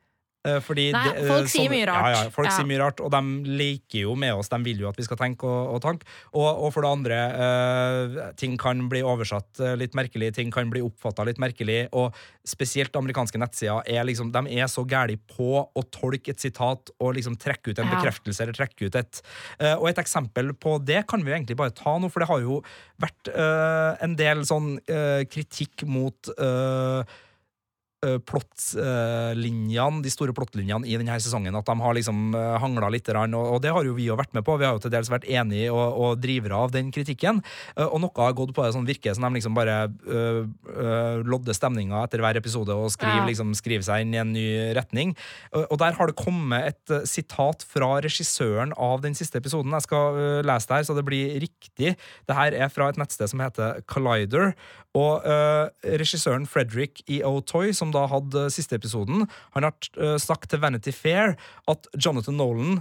Eh, Fordi Nei, det, eh, folk sier mye rart. Ja, ja, folk Ja. sier mye rart, og de leker jo med oss. De vil jo at vi skal tenke og, og tanke. Og, og for det andre, uh, ting kan bli oversatt litt merkelig, ting kan bli oppfatta litt merkelig, og spesielt amerikanske nettsider er liksom, de er så gæli på å tolke et sitat og liksom trekke ut en Ja. bekreftelse eller trekke ut et uh, Og et eksempel på det kan vi jo egentlig bare ta nå, for det har jo vært uh, en del sånn kritikk mot uh, plottlinjene, de store plottlinjene i denne sesongen. At de har liksom uh, hangla litt, og, det har jo vi jo vært med på. Vi har jo til dels vært enige og, og drivere av den kritikken. Eh, og noe har gått på det sånn virker som de liksom bare uh, lodder stemninga etter hver episode og skriver, Ja. liksom, skriver seg inn i en ny retning. Og, der har det kommet et eh, sitat fra regissøren av den siste episoden. Jeg skal eh, lese det her, så det blir riktig. Det her er fra et nettsted som heter Collider. Og eh, regissøren Frederick E. O. Toy, som da hadde siste episoden, han har uh, sagt til Vanity Fair at Jonathan Nolan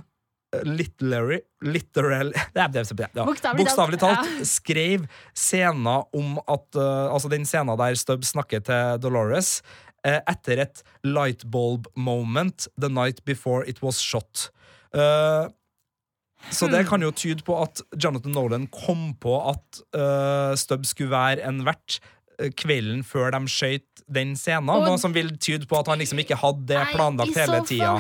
eh, Literary, literal, <laughs> Bokstavelig talt. Ja. skrev scener om at uh, Altså den scenen der Stubb snakker til Dolores uh, etter et lightbulb moment the night before it was shot. Eh, så det kan jo tyde på at Jonathan Nolan kom på at uh, Stubb skulle være en vert eh, kvelden før de skøyt den scenen. Og- Noe som vil tyde på at han liksom ikke hadde det planlagt hele tida.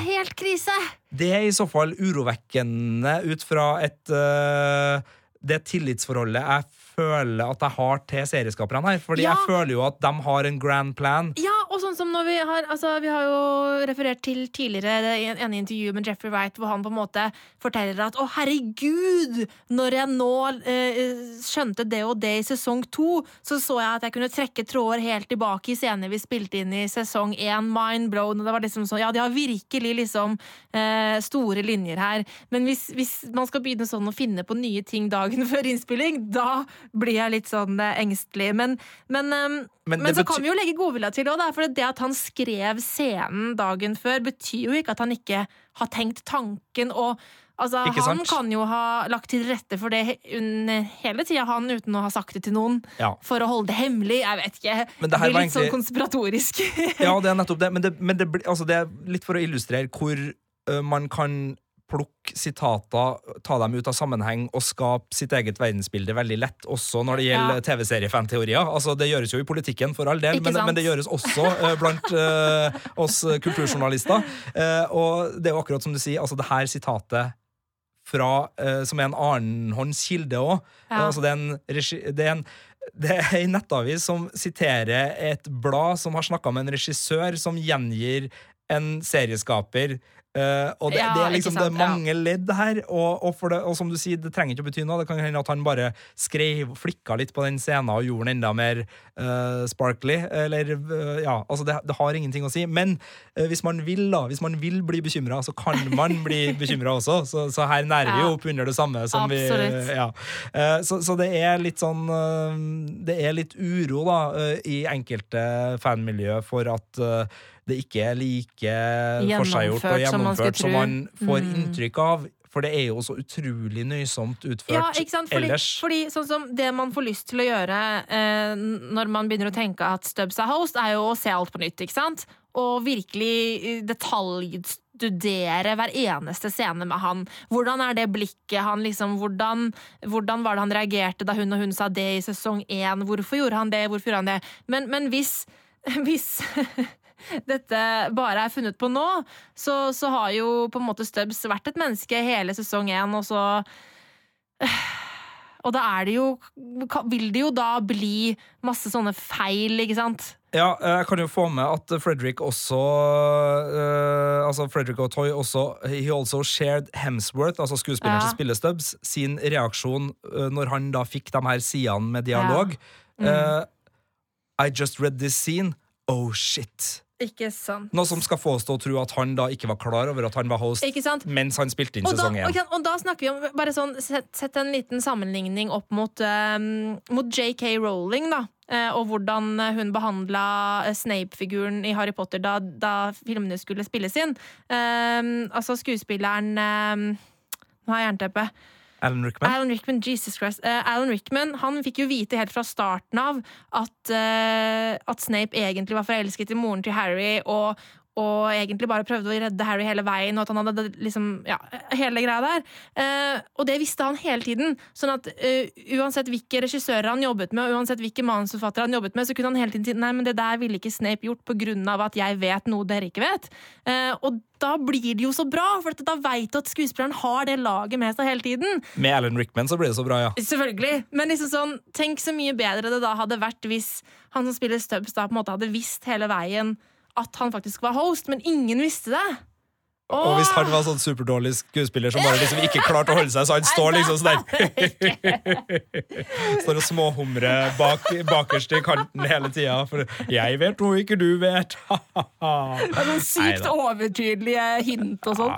Det er i så fall urovekkende ut fra et uh, det tillitsforholdet jeg føler at jeg har til serieskaperne her. Fordi Ja. jeg føler jo at de har en grand plan. Ja, og sånn som når vi har altså, Vi har jo referert til tidligere i en, intervjuet intervju med Jeffrey Wright, hvor han på en måte forteller at å, herregud, når jeg nå eh, skjønte det og det i sesong to, så så jeg at jeg kunne trekke tråder helt tilbake i scener vi spilte inn i sesong én, mind blown, og det var liksom sånn, ja, de har virkelig liksom eh, store linjer her, men hvis, hvis man skal begynne sånn å finne på nye ting dagen <laughs> før innspilling, da blir jeg litt sånn eh, engstelig. Men, men, eh, Men men, så kan vi jo legge godvilja til òg, for det at han skrev scenen dagen før, betyr jo ikke at han ikke har tenkt tanken. og altså, Han kan jo ha lagt til rette for det under hele tida, han, uten å ha sagt det til noen. Ja. For å holde det hemmelig. Jeg vet ikke. Det blir litt litt sånn konspiratorisk. Ja, det er nettopp det. Men det, men det, altså det er litt for å illustrere hvor uh, man kan plukke sitater, ta dem ut av sammenheng og skape sitt eget verdensbilde veldig lett, også når det gjelder Ja. TV-seriefanteorier. Altså, det gjøres jo i politikken, for all del, men, men det gjøres også uh, blant uh, oss kulturjournalister. Uh, og det er jo akkurat som du sier, altså det her sitatet fra, som er en annenhåndskilde òg. Ja. Altså det er en, regi, det er en det er en nettavis som siterer et blad som har snakka med en regissør som gjengir en serieskaper. Eh, og det, Ja, det er liksom det er mange ja. ledd her, og, og, det, og som du sier, det trenger ikke å bety noe. Det kan hende at han bare skrev, flikka litt på den scenen og gjorde den enda mer uh, sparkly. Eller uh, ja, altså det, det har ingenting å si. Men hvis man vil da, hvis man vil bli bekymra, så kan man bli <laughs> bekymra også. Så, så her nærer vi Ja. jo opp under det samme som Absolutt. vi ja. Så, så det er litt sånn Det er litt uro da i enkelte fanmiljø for at det ikke er like forseggjort og Gjennomført som man gjennomført som man får Mm. inntrykk av. For det er jo så utrolig nøysomt utført Ja, ikke sant? Fordi, ellers. fordi sånn som det man får lyst til å gjøre eh, når man begynner å tenke at Stubbs er host, er jo å se alt på nytt, ikke sant? Og virkelig eh, detaljstudere hver eneste scene med han. Hvordan er det blikket han liksom hvordan, hvordan var det han reagerte da hun og hun sa det i sesong én? Hvorfor gjorde han det? Hvorfor gjorde han det? Men, men hvis, <laughs> hvis dette bare er funnet på nå, så, så har jo på en måte Stubbs vært et menneske hele sesong én, og så <sighs> Og da er det jo Vil det jo da bli masse sånne feil, ikke sant? Ja, jeg kan jo få med at Fredrik også uh, Altså Fredrik og Toy også He also shared Hemsworth, altså skuespilleren Ja. som spiller Stubbs, sin reaksjon uh, når han da fikk de her sidene med dialog. Mm. Uh, I just read this scene. Oh shit. Ikke sant. Noe som skal få oss til å tro at han da ikke var klar over at han var host mens han spilte inn Og sesong én. og da snakker vi om bare sånn, Sett, sett en liten sammenligning opp mot, um, mot JK Rowling, da. eh, Og hvordan hun behandla Snape-figuren i Harry Potter da, da filmene skulle spilles inn. Um, altså skuespilleren um, Nå har jeg jernteppe. Alan Rickman. Alan Rickman, Jesus Christ. Uh, Alan Rickman han fikk jo vite helt fra starten av at, uh, at Snape egentlig var forelsket i moren til Harry, og, og egentlig bare prøvde å redde Harry hele veien, og at han hadde liksom Ja, hele greia der. Eh, og det visste han hele tiden. Sånn at eh, uansett hvilke regissører han jobbet med, og uansett hvilke manusforfattere han jobbet med, så kunne han hele tiden si nei, men det der ville ikke Snape gjort av at jeg vet noe dere ikke vet. Eh, og da blir det jo så bra, for da veit du at skuespilleren har det laget med seg hele tiden. Med Alan Rickman så blir det så bra, ja. Selvfølgelig. Men liksom sånn, tenk så mye bedre det da hadde vært hvis han som spiller Stubbs, da på en måte hadde visst hele veien at han faktisk var host, men ingen visste det. Og hvis han var sånn superdårlig skuespiller som bare liksom ikke klarte å holde seg, så han står liksom sånn Står og småhumrer bak, bakerst i kanten hele tida. For 'jeg vet noe ikke du vet'. <laughs> Noen sykt overtydelige hint og sånn.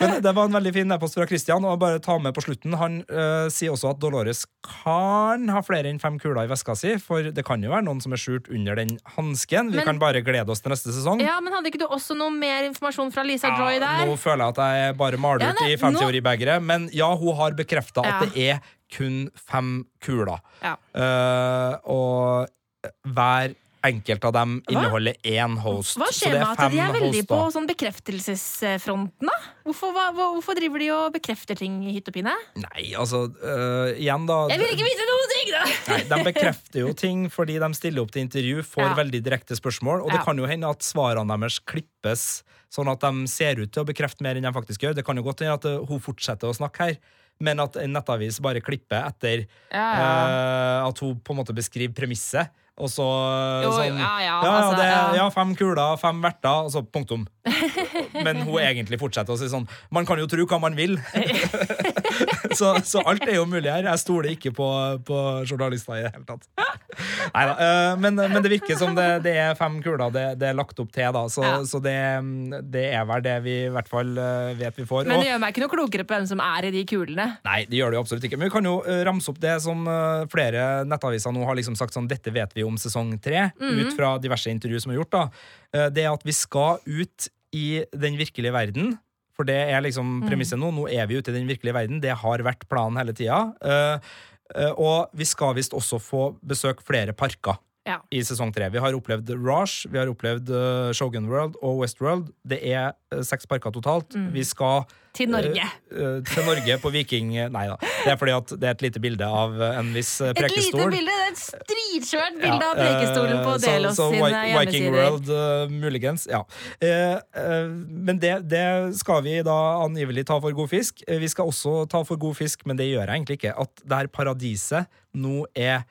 Men det var en veldig fin e-post fra Christian. Og bare ta med på slutten Han øh, sier også at Dolores kan ha flere enn fem kuler i veska si, for det kan jo være noen som er skjult under den hansken. Vi Men- kan bare glede oss til neste sesong. Ja, men hadde ikke du også noe mer informasjon fra Lisa Joy der? Nå føler jeg at jeg bare maler Ja, ut nei, i 50-åribegeret, men ja, hun har bekrefta Ja. at det er kun fem kuler. Ja. Uh, og hver enkelt av dem inneholder én host. Hva skjer med at de er veldig host, på sånn bekreftelsesfronten, da? Hvorfor, hva, hvorfor driver de og bekrefter ting i hytt og pine? Nei, altså eh, Igjen, da. Jeg vil ikke vite noen ting, da! Nei, De bekrefter jo ting fordi de stiller opp til intervju, får Ja. veldig direkte spørsmål, og det Ja. kan jo hende at svarene deres klippes sånn at de ser ut til å bekrefte mer enn de faktisk gjør. Det kan jo godt hende at eh, hun fortsetter å snakke her, men at en nettavis bare klipper etter Ja, ja. Uh, at hun på en måte beskriver premisset. Og så Jo, sånn ja, ja, altså, det, ja. ja, fem kuler, fem verter, og så punktum. <laughs> Men hun egentlig fortsetter å si sånn Man kan jo tro hva man vil. <laughs> så, så alt er jo mulig her. Jeg stoler ikke på, på journalister i det hele tatt. Nei da. men, men det virker som det, det er fem kuler det, det er lagt opp til, da. Så, Ja. så det, det er vel det vi i hvert fall eh, vet vi får. Men det gjør meg ikke noe klokere på hvem som er i de kulene. Nei, det gjør det jo absolutt ikke. Men vi kan jo eh, ramse opp det som eh, flere nettaviser nå har liksom sagt sånn Dette vet vi om sesong tre, ut fra diverse intervju som er gjort. da. Eh, det er at vi skal ut i den virkelige verden. For det er liksom premisset nå. Nå er vi ute i den virkelige verden. Det har vært planen hele tida. Eh, eh, og vi skal visst også få besøke flere parker Ja. i sesong tre. Vi har opplevd Raj, vi har opplevd uh, Shogun World og Westworld. Det er uh, seks parker totalt. Vi skal Til Norge. Uh, til Norge på Viking... Nei da. Det er fordi at det er et lite bilde av en viss prekestol. Et lite bilde, det er et stridskjørt bilde Ja, av Prekestolen på Delos så- så sine hjemmesider. Viking. World, muligens. Ja. Men det, det skal vi da angivelig ta for god fisk. Vi skal også ta for god fisk, men det gjør jeg egentlig ikke. At det her paradiset nå er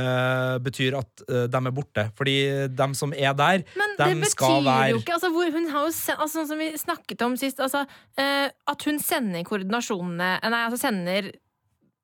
eh, betyr at uh, de er borte. Fordi de som er der, Men det være betyr det betyr jo ikke altså, hvor Hun har jo sen, altså, Sånn som vi snakket om sist, altså, uh, at hun sender koordinasjonene eh, Nei, altså sender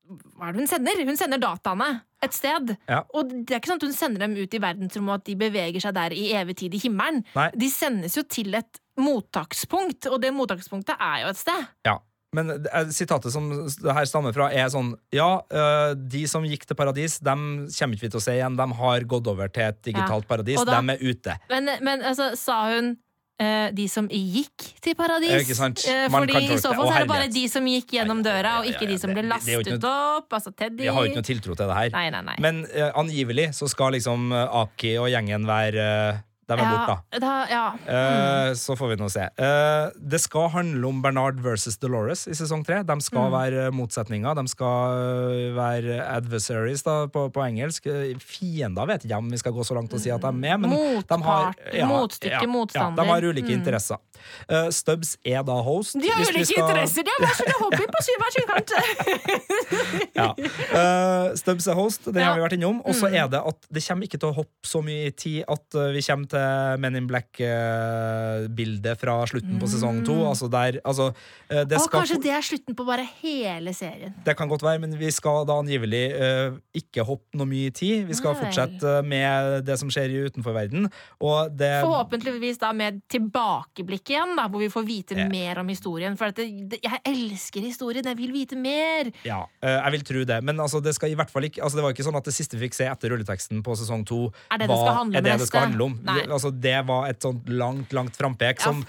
Hva er det hun sender? Hun sender dataene et sted. Ja. Og det er ikke sånn at hun sender dem ut i verdensrommet, og at de beveger seg der i evig tid i himmelen. Nei. De sendes jo til et mottakspunkt, og det mottakspunktet er jo et sted. Ja. Men sitatet som det her stammer fra, er sånn Ja, øh, de som gikk til paradis, dem kommer ikke vi til å se igjen. De har gått over til et digitalt paradis. Da- de er ute. Men, men altså, sa hun eh, de som gikk til paradis? Ikke sant? Eh, Man fordi i så fall så er det bare de som gikk gjennom døra, og ikke de som ble lastet lastet opp. Altså Teddy. Vi har jo ikke noe tiltro til det her. Nei, nei, nei. Men uh, angivelig så skal liksom Aki og gjengen være øh, De er ja, borte, da. Ja. Eh, så får vi nå se. Eh, det skal handle om Bernard versus Dolores i sesong tre. De skal Mm. være motsetninger. De skal øh, være adversaries da, på, på engelsk. Eh, Fiender vet ikke om vi skal gå så langt og si at de er med. Men de har, ja, motstykke, motstander. De har ulike Mm. interesser. Eh, Stubbs er da host. De har ulike skal- interesser! De har hver sin hobby på hver sin kant. <laughs> Eh, Stubbs er host, det har vi vært innom. Og så Mm. er det at det kommer ikke til å hoppe så mye tid at eh, vi kommer til Men in Black-bildet fra slutten på sesong to. Altså der, altså, eh, det skal kanskje det er slutten på bare hele serien. det kan godt være, men vi skal da angivelig eh, ikke hoppe noe mye i tid. Vi skal Nei. fortsette eh, med det som skjer i utenforverden. Og det Forhåpentligvis da med tilbakeblikk igjen, da, hvor vi får vite Ja. mer om historien. For at det, det, jeg elsker historien, jeg vil vite mer! Ja, eh, jeg vil tro det. Men altså, det skal i hvert fall ikke Altså, det var ikke sånn at det siste vi fikk se etter rulleteksten på sesong to, Er det det var, skal handle om er det det skal handle om. Nei. Altså, det var et sånt langt, langt frampek som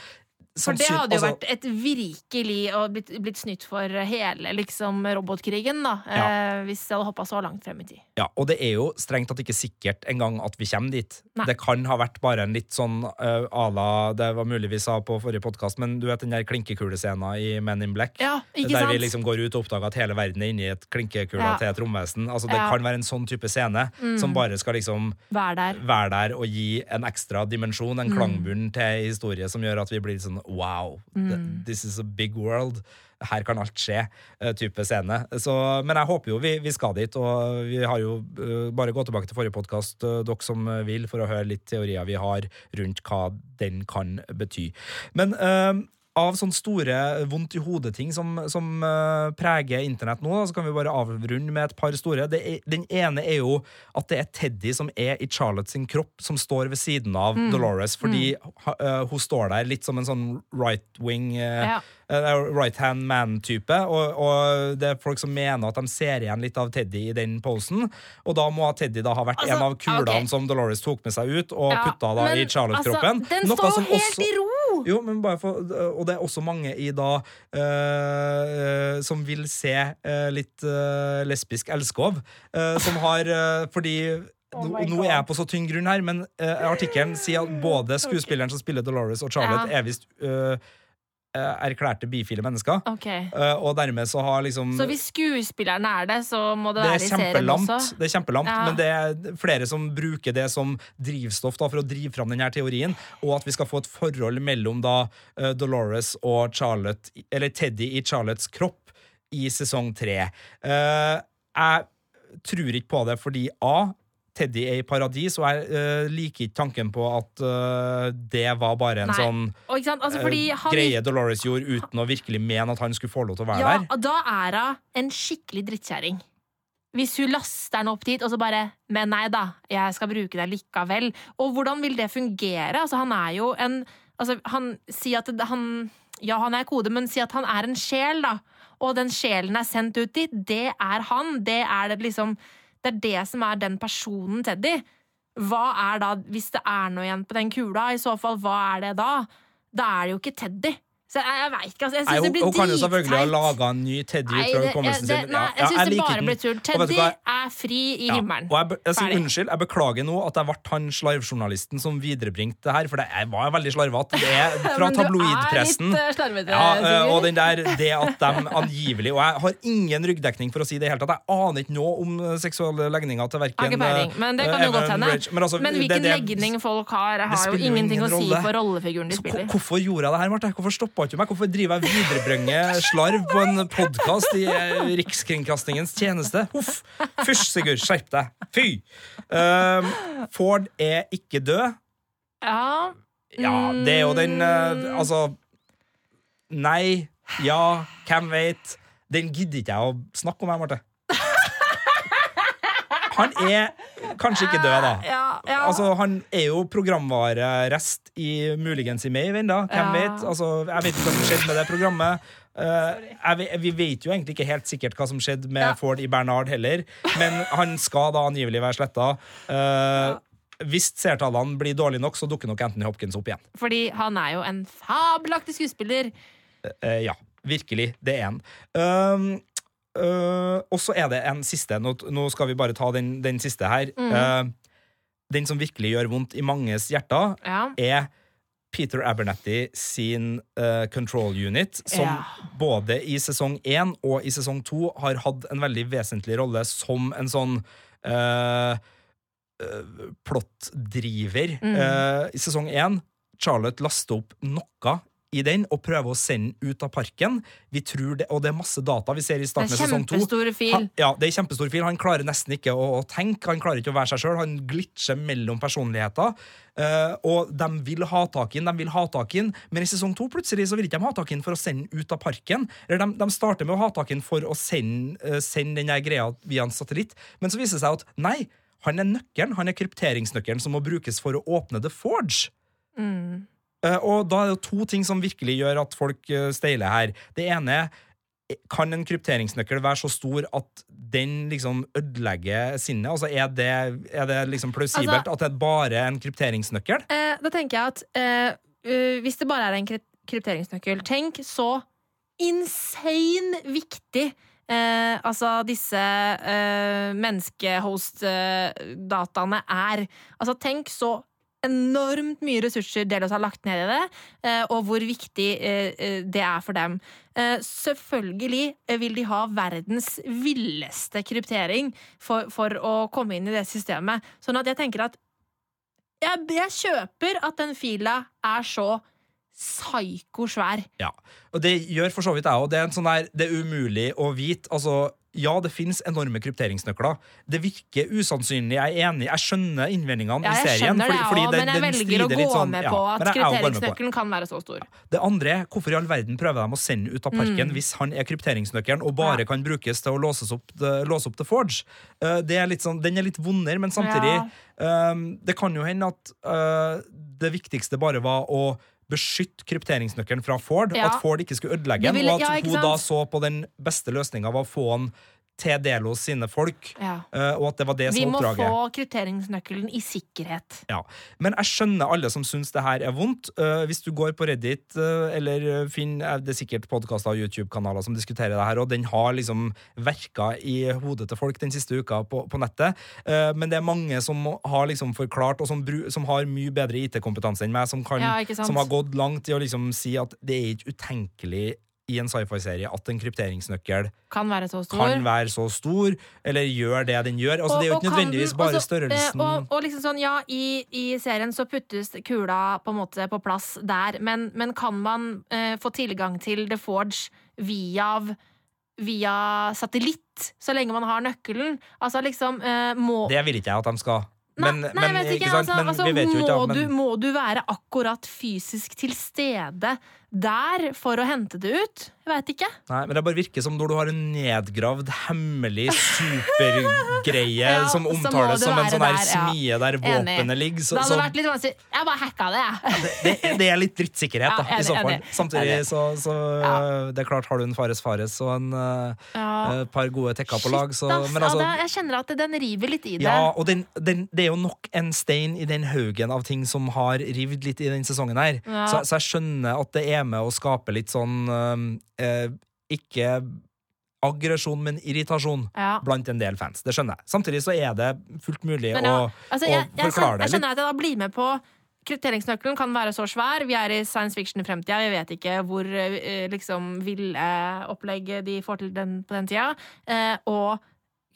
For det hadde jo altså, vært et virkelig og blitt, blitt snytt for hele liksom, robotkrigen, da. Ja. Eh, hvis jeg hadde hoppa så langt frem i tid. Ja, og det er jo strengt tatt ikke sikkert engang at vi kommer dit. Nei. Det kan ha vært bare en litt sånn uh, à la Det var mulig vi sa på forrige podkast, men du vet den der klinkekulescena i Men in Black? Ja, der sant? vi liksom går ut og oppdager at hele verden er inni et klinkekule Ja. til et romvesen. Altså, det kan være en sånn type scene Mm. som bare skal liksom være der. være der og gi en ekstra dimensjon, en Mm. klangbunn til historie som gjør at vi blir sånn wow, Mm. this is a big world. Her kan alt skje, eh, type scene. Så, men jeg håper jo vi, vi skal dit, og vi har jo eh, bare gå tilbake til forrige podkast, dere som eh, vil, for å høre litt teorier vi har rundt hva den kan bety. Men eh, av sånne store vondt i hodet-ting som, som uh, preger internett nå, da, så kan vi bare avrunde med et par store. Det er, den ene er jo at det er Teddy som er i Charlotte sin kropp, som står ved siden av Mm. Dolores, fordi ha- uh, hun står der litt som en sånn right-wing Ja. Right hand man-type, og, og det er folk som mener at de ser igjen litt av Teddy i den posen. Og da må Teddy da ha vært Altså, en av kulene okay. som Dolores tok med seg ut og Ja, putta da men, i Charlotte-kroppen. Altså, den Noe står som helt også- i ro! Jo, for, og det er også mange i da uh, som vil se uh, litt uh, lesbisk elskov, som har Fordi <laughs> Oh nå- nå er jeg på så tynn grunn her, men artikkelen sier at både skuespilleren som spiller Dolores og Charlotte, Ja. er visst erklærte bifile mennesker. Okay. Eh, og dermed så har liksom Så hvis skuespilleren er det, så må det, det være i serien også? det er kjempelamt Ja. men det er flere som bruker det som drivstoff da, for å drive fram denne teorien, og at vi skal få et forhold mellom da eh, Dolores og Charlotte, eller Teddy i Charlottes kropp, i sesong tre. Eh, jeg tror ikke på det fordi A. Teddy er i paradis, og jeg uh, liker ikke tanken på at uh, det var bare en Nei. sånn? Altså, han greie Dolores gjorde uten å virkelig mene at han skulle få lov til å være Ja, der. da er hun en skikkelig drittkjerring. Hvis hun laster den opp dit, og så bare Men nei da, jeg skal bruke deg likevel. Og hvordan vil det fungere? Altså, han er jo en Altså, han sier at han Ja, han er kode, men si at han er en sjel, da. Og den sjelen er sendt ut dit. Det er han. Det er det liksom Det er det som er den personen Teddy. Hva er da, hvis det er noe igjen på den kula, i så fall, hva er det da? Da er det jo ikke Teddy. Så jeg, jeg veit ikke, altså. Jeg syns det blir hun kan jo selvfølgelig ha laga en ny Teddy ut fra det, hukommelsen det, sin. nei, jeg synes syns det bare blir tull. Teddy er fri i himmelen. Og jeg, jeg, jeg unnskyld, jeg beklager nå at jeg ble han slarvjournalisten som viderebringte det her, for det er- var veldig slarvete. Det er <laughs> fra tabloidpressen. Eh, Ja, eh, og den der, det at de angivelig Og jeg har ingen ryggdekning for å si det i hele tatt. Jeg aner ikke noe om eh, seksuelle legninger til verken men det kan jo godt hende. Men, altså, Men hvilken det- legning folk har, har jo ingenting å si for rollefiguren de spiller. Hvorfor gjorde jeg det her, Marte? Hvorfor stoppa ikke meg? Hvorfor driver jeg viderebrønge slarv på en podkast i eh, Rikskringkastingens tjeneste? Huff! Fysj, Sigurd, skjerp deg! Fy! Um, Ford er ikke død. Ja, Ja, det er jo den uh, Altså Nei. Ja. Hvem veit? Den gidder ikke jeg å snakke om, jeg, Marte. Han er kanskje ikke død, da. <laughs> ja, ja. Altså, Han er jo programvarerest i muligens i Maven, da. Hvem Ja. vet? Altså, jeg vet ikke hva som skjedde med det programmet. Uh, jeg vi vet jo egentlig ikke helt sikkert hva som skjedde med. Ford i Bernard heller, men han skal da angivelig være sletta. Eh, hvis seertallene blir dårlige nok, så dukker nok Anthony Hopkins opp igjen. Fordi han er jo en fabelaktig skuespiller. Uh, ja, virkelig. Det er han. Um, øh, og så er det en siste. Nå, nå skal vi bare ta den, den siste her. Mm. Uh, den som virkelig gjør vondt i manges hjerter, Ja. er Peter Abernathy sin uh, Control Unit, som Ja. både i sesong én og i sesong to har hatt en veldig vesentlig rolle som en sånn uh, plottdriver. Mm. I sesong én Charlotte laster opp noe i den og prøver å sende den ut av parken. Vi tror det, og det er masse data vi ser i starten av sesong to. Han, ja, det er kjempestor fil. Han klarer nesten ikke å, å tenke. Han klarer ikke å være seg sjøl. Han glitcher mellom personligheter. Uh, og de vil ha tak i den, de vil ha tak i den, men i sesong to plutselig så vil ikke de ha tak i den for å sende den ut av parken. Eller de, de starter med å ha tak i den for å sende, uh, sende den greia via en satellitt, men så viser det seg at nei, han er nøkkelen. Han er krypteringsnøkkelen som må brukes for å åpne The Forge. Mm. Eh, og da er det to ting som virkelig gjør at folk eh, steiler her. Det ene er kan en krypteringsnøkkel være så stor at den liksom ødelegger sinnet? Altså, er det, er det liksom plausibelt Altså- at det er bare en krypteringsnøkkel? Eh, da tenker jeg at eh, hvis det bare er en krypteringsnøkkel, tenk så insane viktig eh, altså disse eh, menneskehost-dataene er. Altså tenk så enormt mye ressurser Delos har lagt ned i det, eh, og hvor viktig eh, eh, det er for dem. Selvfølgelig vil de ha verdens villeste kryptering for, for å komme inn i det systemet. Sånn at jeg tenker at jeg, jeg kjøper at den fila er så psyko-svær. Ja. Og det gjør for så vidt jeg òg. Det er en sånn der, det er umulig å vite. Altså, ja, det finnes enorme krypteringsnøkler. Det virker usannsynlig. Jeg er enig. Jeg skjønner innvendingene Ja, i serien. skjønner det, fordi- fordi også, men jeg velger å gå sånn- med på ja, at jeg er det. krypteringsnøkkelen kan være så stor. Det andre, er hvorfor i all verden prøver de å sende ut av parken Mm. hvis han er krypteringsnøkkelen og bare Ja. kan brukes til å låses opp, låse opp The Forge? Eh, det er sånn, den er litt vondere, men samtidig eh, Det kan jo hende at uh, det viktigste bare var å beskytte krypteringsnøkkelen fra Ford. Ja. At Ford ikke skulle ødelegge den, og at ja, hun da så på den beste løsninga var å få han til Delos sine folk, Ja. eh, og at det var det Vi som må var oppdraget. få krypteringsnøkkelen i sikkerhet. Ja. Men jeg skjønner alle som syns det her er vondt. Eh, hvis du går på Reddit, eh, eller finner Det er sikkert podkaster og YouTube-kanaler som diskuterer det her, og den har liksom verka i hodet til folk den siste uka på, på nettet. Men det er mange som har liksom forklart, og som, som har mye bedre IT-kompetanse enn meg, som, kan, Ja, som har gått langt i å liksom si at det er ikke utenkelig i en sci-fi-serie at en krypteringsnøkkel Kan være så stor. kan være så stor, eller gjør det den gjør. Altså, Og- det er jo ikke nødvendigvis bare også, eh, størrelsen Og, og liksom sånn, ja, i, i serien så puttes kula på en måte på plass der, men, men kan man eh, få tilgang til The Forge via via satellitt, så lenge man har nøkkelen. Altså liksom eh, må Det vil ikke jeg at de skal. Men, nei, nei, men, ikke, ikke altså, men altså, vi vet jo ikke. må, ja, men- du, må du være akkurat fysisk til stede der for å hente det ut? Jeg veit ikke. Nei, men det bare virker som når du har en nedgravd, hemmelig supergreie <laughs> Ja, som omtales som en sånn her ja. smie der Enig. våpenet ligger. Så, Det hadde vært litt vanskelig. Jeg bare hacka det, jeg. det, det er litt drittsikkerhet, da, <laughs> Ja, i så fall. enig. Samtidig Enig. så, så Ja. Det er klart, har du en Fares Fares og en uh, Ja. par gode tekker på lag, så Shit. Ja, altså det, jeg kjenner at den river litt i det. ja, og den, den, det er jo nok en stein i den haugen av ting som har rivd litt i den sesongen her. Ja. Så, så jeg skjønner at det er med å skape litt sånn eh, eh, Ikke aggresjon, men irritasjon Ja. blant en del fans. Det skjønner jeg. Samtidig så er det fullt mulig ja, å, altså, å jeg, jeg, forklare det jeg skjønner at jeg da blir med på Krypteringsnøkkelen kan være så svær. Vi er i science fiction i fremtida. Vi vet ikke hvor eh, liksom, ville opplegg de får til den, på den tida. Eh, og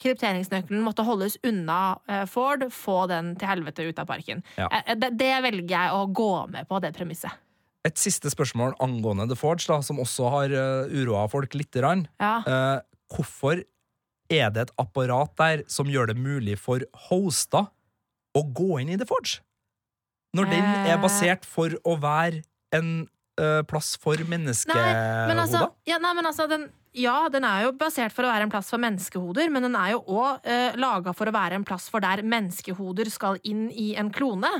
krypteringsnøkkelen måtte holdes unna eh, Ford. Få den til helvete ut av parken. Ja. Det, det velger jeg å gå med på, det premisset. Et siste spørsmål angående The Forge, da, som også har uh, uroa folk lite grann. Ja. Uh, hvorfor er det et apparat der som gjør det mulig for hoster å gå inn i The Forge? Når den Eh. er basert for å være en uh, plass for menneskehoder? altså, ja, nei, men altså den, ja, den er jo basert for å være en plass for menneskehoder, men den er jo òg uh, laga for å være en plass for der menneskehoder skal inn i en klone.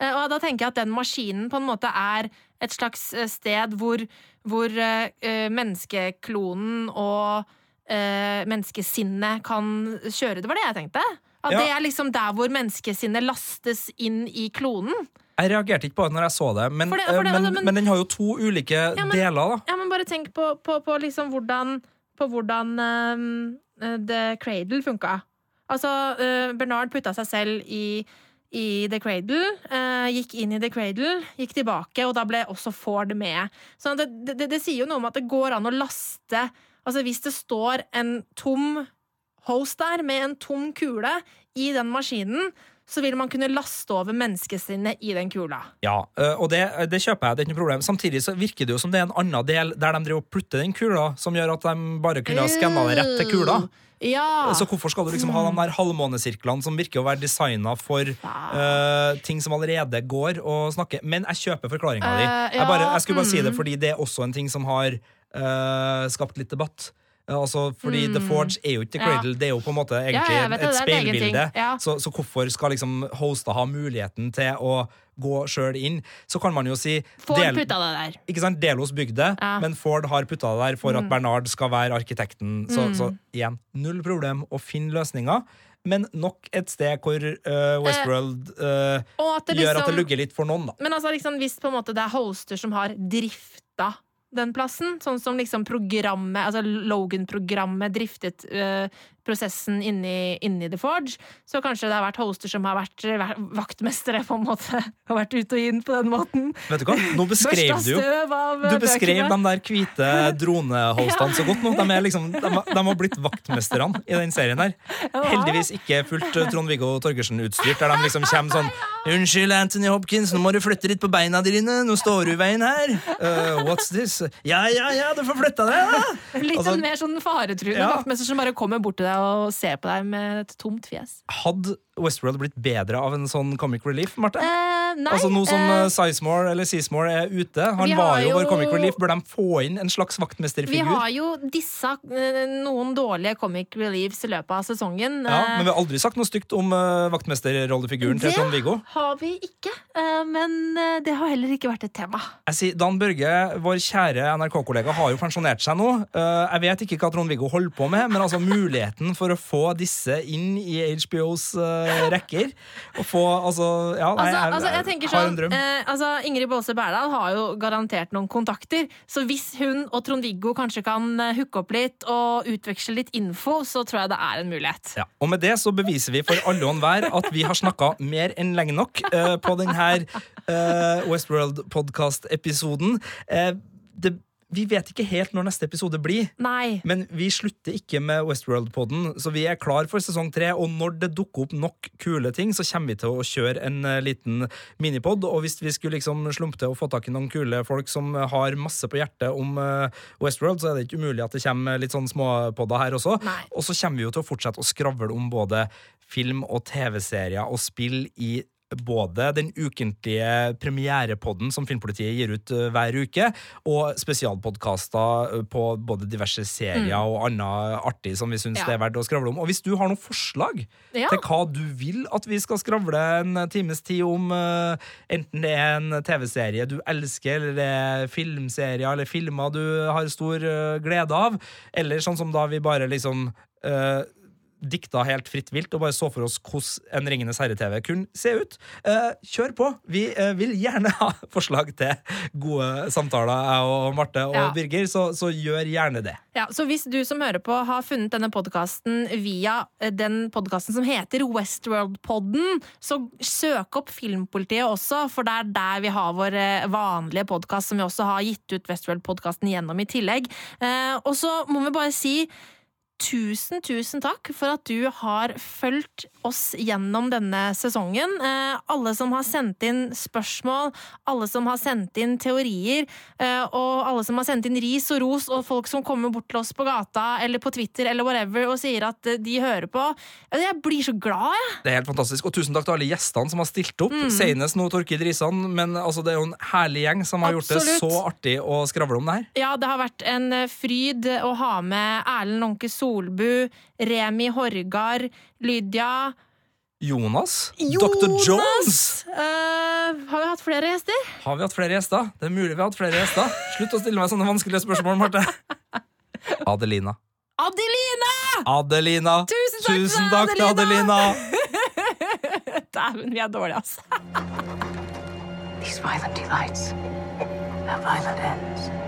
Eh, og da tenker jeg at den maskinen på en måte er et slags eh, sted hvor, hvor eh, menneskeklonen og menneskesinnet kan kjøre. Det var det jeg tenkte. At Ja. det er liksom der hvor menneskesinnet lastes inn i klonen. Jeg reagerte ikke på det når jeg så det, men, For det- for det- men, men- men den har jo to ulike Ja, deler, da. Ja, men bare tenk på, på, på liksom hvordan, på hvordan eh, The Cradle funka. Altså, uh, Bernard putta seg selv i, i The Cradle, eh, gikk inn i The Cradle, gikk tilbake, og da ble også Ford med. Så det, det, det sier jo noe om at det går an å laste Altså, hvis det står en tom host der med en tom kule i den maskinen, så vil man kunne laste over menneskesinnet i den kula. Ja, eh, og det, det kjøper jeg, det er ikke noe problem. Samtidig så virker det jo som det er en annen del der de driver og plutter den kula, som gjør at de bare kunne ha skanna det rett til kula. Ja. Så hvorfor skal du liksom ha de der halvmånesirklene som virker å være designa for uh, ting som allerede går og snakker? Men jeg kjøper forklaringa di. Eh, Jeg, jeg skulle bare si det mm. fordi det er også en ting som har uh, skapt litt debatt. Eh, Altså, fordi The Forge er jo ikke The Cradle, Ja. Det er jo på en måte egentlig Ja, vet et speilbilde. Ja. Så, så hvorfor skal liksom hosta ha muligheten til å gå sjøl inn? Så kan man jo si Ford del- putta det der. ikke sant, Delos bygde det, Ja. men Ford har putta det der for at Bernard skal være arkitekten. Så, Mm. så igjen, null problem å finne løsninger. Men nok et sted hvor uh, Westworld eh, at liksom, gjør at det liksom, lugger litt for noen, da. men altså liksom, hvis på en måte det er hoster som har drifta den plassen, sånn som liksom programmet, altså Logan-programmet driftet øh, prosessen inni, inni The Forge, så kanskje det har vært hoster som har vært vaktmestere, på en måte, Har vært ut og inn på den måten. Vet du hva? Nå <laughs> beskrev du jo Du øh, beskrev bøkene. de der hvite <laughs> dronehostene så godt nå. De, liksom, de, de har blitt vaktmesterne i den serien her. <laughs> Heldigvis ikke fullt eh, Trond-Viggo Torgersen-utstyrt, der de liksom kommer sånn Unnskyld, Anthony Hopkins, nå må du flytte litt på beina dine. Nå står du i veien her. Uh, what's this? Ja, ja, ja, du får flytta deg, da. Litt Altså- mer sånn faretruende Ja. vaktmester som bare kommer bort til deg og ser på deg med et tomt fjes. Hadde Westworld blitt bedre av en sånn comic relief, Marte? Eh, nei, altså Nå som uh, Sizemore eller Seasmore er ute, han var jo vår comic relief, bør de få inn en slags vaktmesterfigur? Vi har jo disse eh, noen dårlige comic reliefs i løpet av sesongen. Ja, men vi har aldri sagt noe stygt om uh, vaktmesterrollefiguren til Trond-Viggo. Det har vi ikke, uh, men det har heller ikke vært et tema. Jeg sier, Dan Børge, vår kjære NRK-kollega, har jo pensjonert seg nå. Uh, jeg vet ikke hva Trond-Viggo holder på med, men altså muligheten for å få disse inn i HBOs uh, rekker og få altså, ja, nei, Altså, altså, jeg tenker har sånn en drøm. eh, altså, Ingrid Baase Berdal har jo garantert noen kontakter, så hvis hun og Trond-Viggo kanskje kan eh, hooke opp litt og utveksle litt info, så tror jeg det er en mulighet. Ja, og med det så beviser vi for alle og enhver at vi har snakka mer enn lenge nok eh, på denne eh, Westworld-podkast-episoden. Eh, det vi vet ikke helt når neste episode blir. Nei. Men vi slutter ikke med Westworld-poden, så vi er klar for sesong tre. Og når det dukker opp nok kule ting, så kommer vi til å kjøre en eh, liten minipod. Og hvis vi skulle liksom slumpe til å få tak i noen kule folk som har masse på hjertet om eh, Westworld, så er det ikke umulig at det kommer litt sånn småpodder her også. Nei. Og så kommer vi jo til å fortsette å skravle om både film og TV-serier og spill i både den ukentlige premierepodden som Filmpolitiet gir ut eh, hver uke, og spesialpodkaster eh, på både diverse serier og annet artig som vi syns Ja. det er verdt å skravle om. Og hvis du har noen forslag Ja. til hva du vil at vi skal skravle en times tid om, eh, enten det er en TV-serie du elsker, eller det er filmserier eller filmer du har stor glede av, eller sånn som da vi bare liksom dikta helt fritt vilt og bare så for oss hvordan en Ringenes herre-TV kunne se ut. Eh, kjør på! Vi eh, vil gjerne ha <laughs> forslag til gode samtaler, jeg og Marte og Ja. Birger, så, så gjør gjerne det. Ja, så hvis du som hører på har funnet denne podkasten via eh, den podkasten som heter Westworld-podden, så søk opp Filmpolitiet også, for det er der vi har vår eh, vanlige podkast, som vi også har gitt ut Westworld-podkasten gjennom i tillegg. Eh, og så må vi bare si Tusen, tusen takk for at du har fulgt oss gjennom denne sesongen. Eh, alle som har sendt inn spørsmål, alle som har sendt inn teorier, eh, og alle som har sendt inn ris og ros, og folk som kommer bort til oss på gata eller på Twitter eller whatever og sier at eh, de hører på. Jeg blir så glad, jeg! Det er helt fantastisk. Og tusen takk til alle gjestene som har stilt opp. Mm. Senest nå Torkid Risan, men altså, det er jo en herlig gjeng som har gjort det så artig å skravle om det her. Ja, det har vært en fryd å ha med Erlend Lånke Solbu, Remi Horgard, Lydia Jonas, Dr. Jones! Uh, har vi hatt flere gjester? Har vi hatt flere gjester? Det er mulig vi har hatt flere gjester. Slutt å stille meg sånne vanskelige spørsmål, Marte. Adelina. Adelina! Adelina. Tusen takk Tusen takk til Adelina. Adelina. <laughs> Dæven, vi er dårlige, altså. These violent delights have violent ends.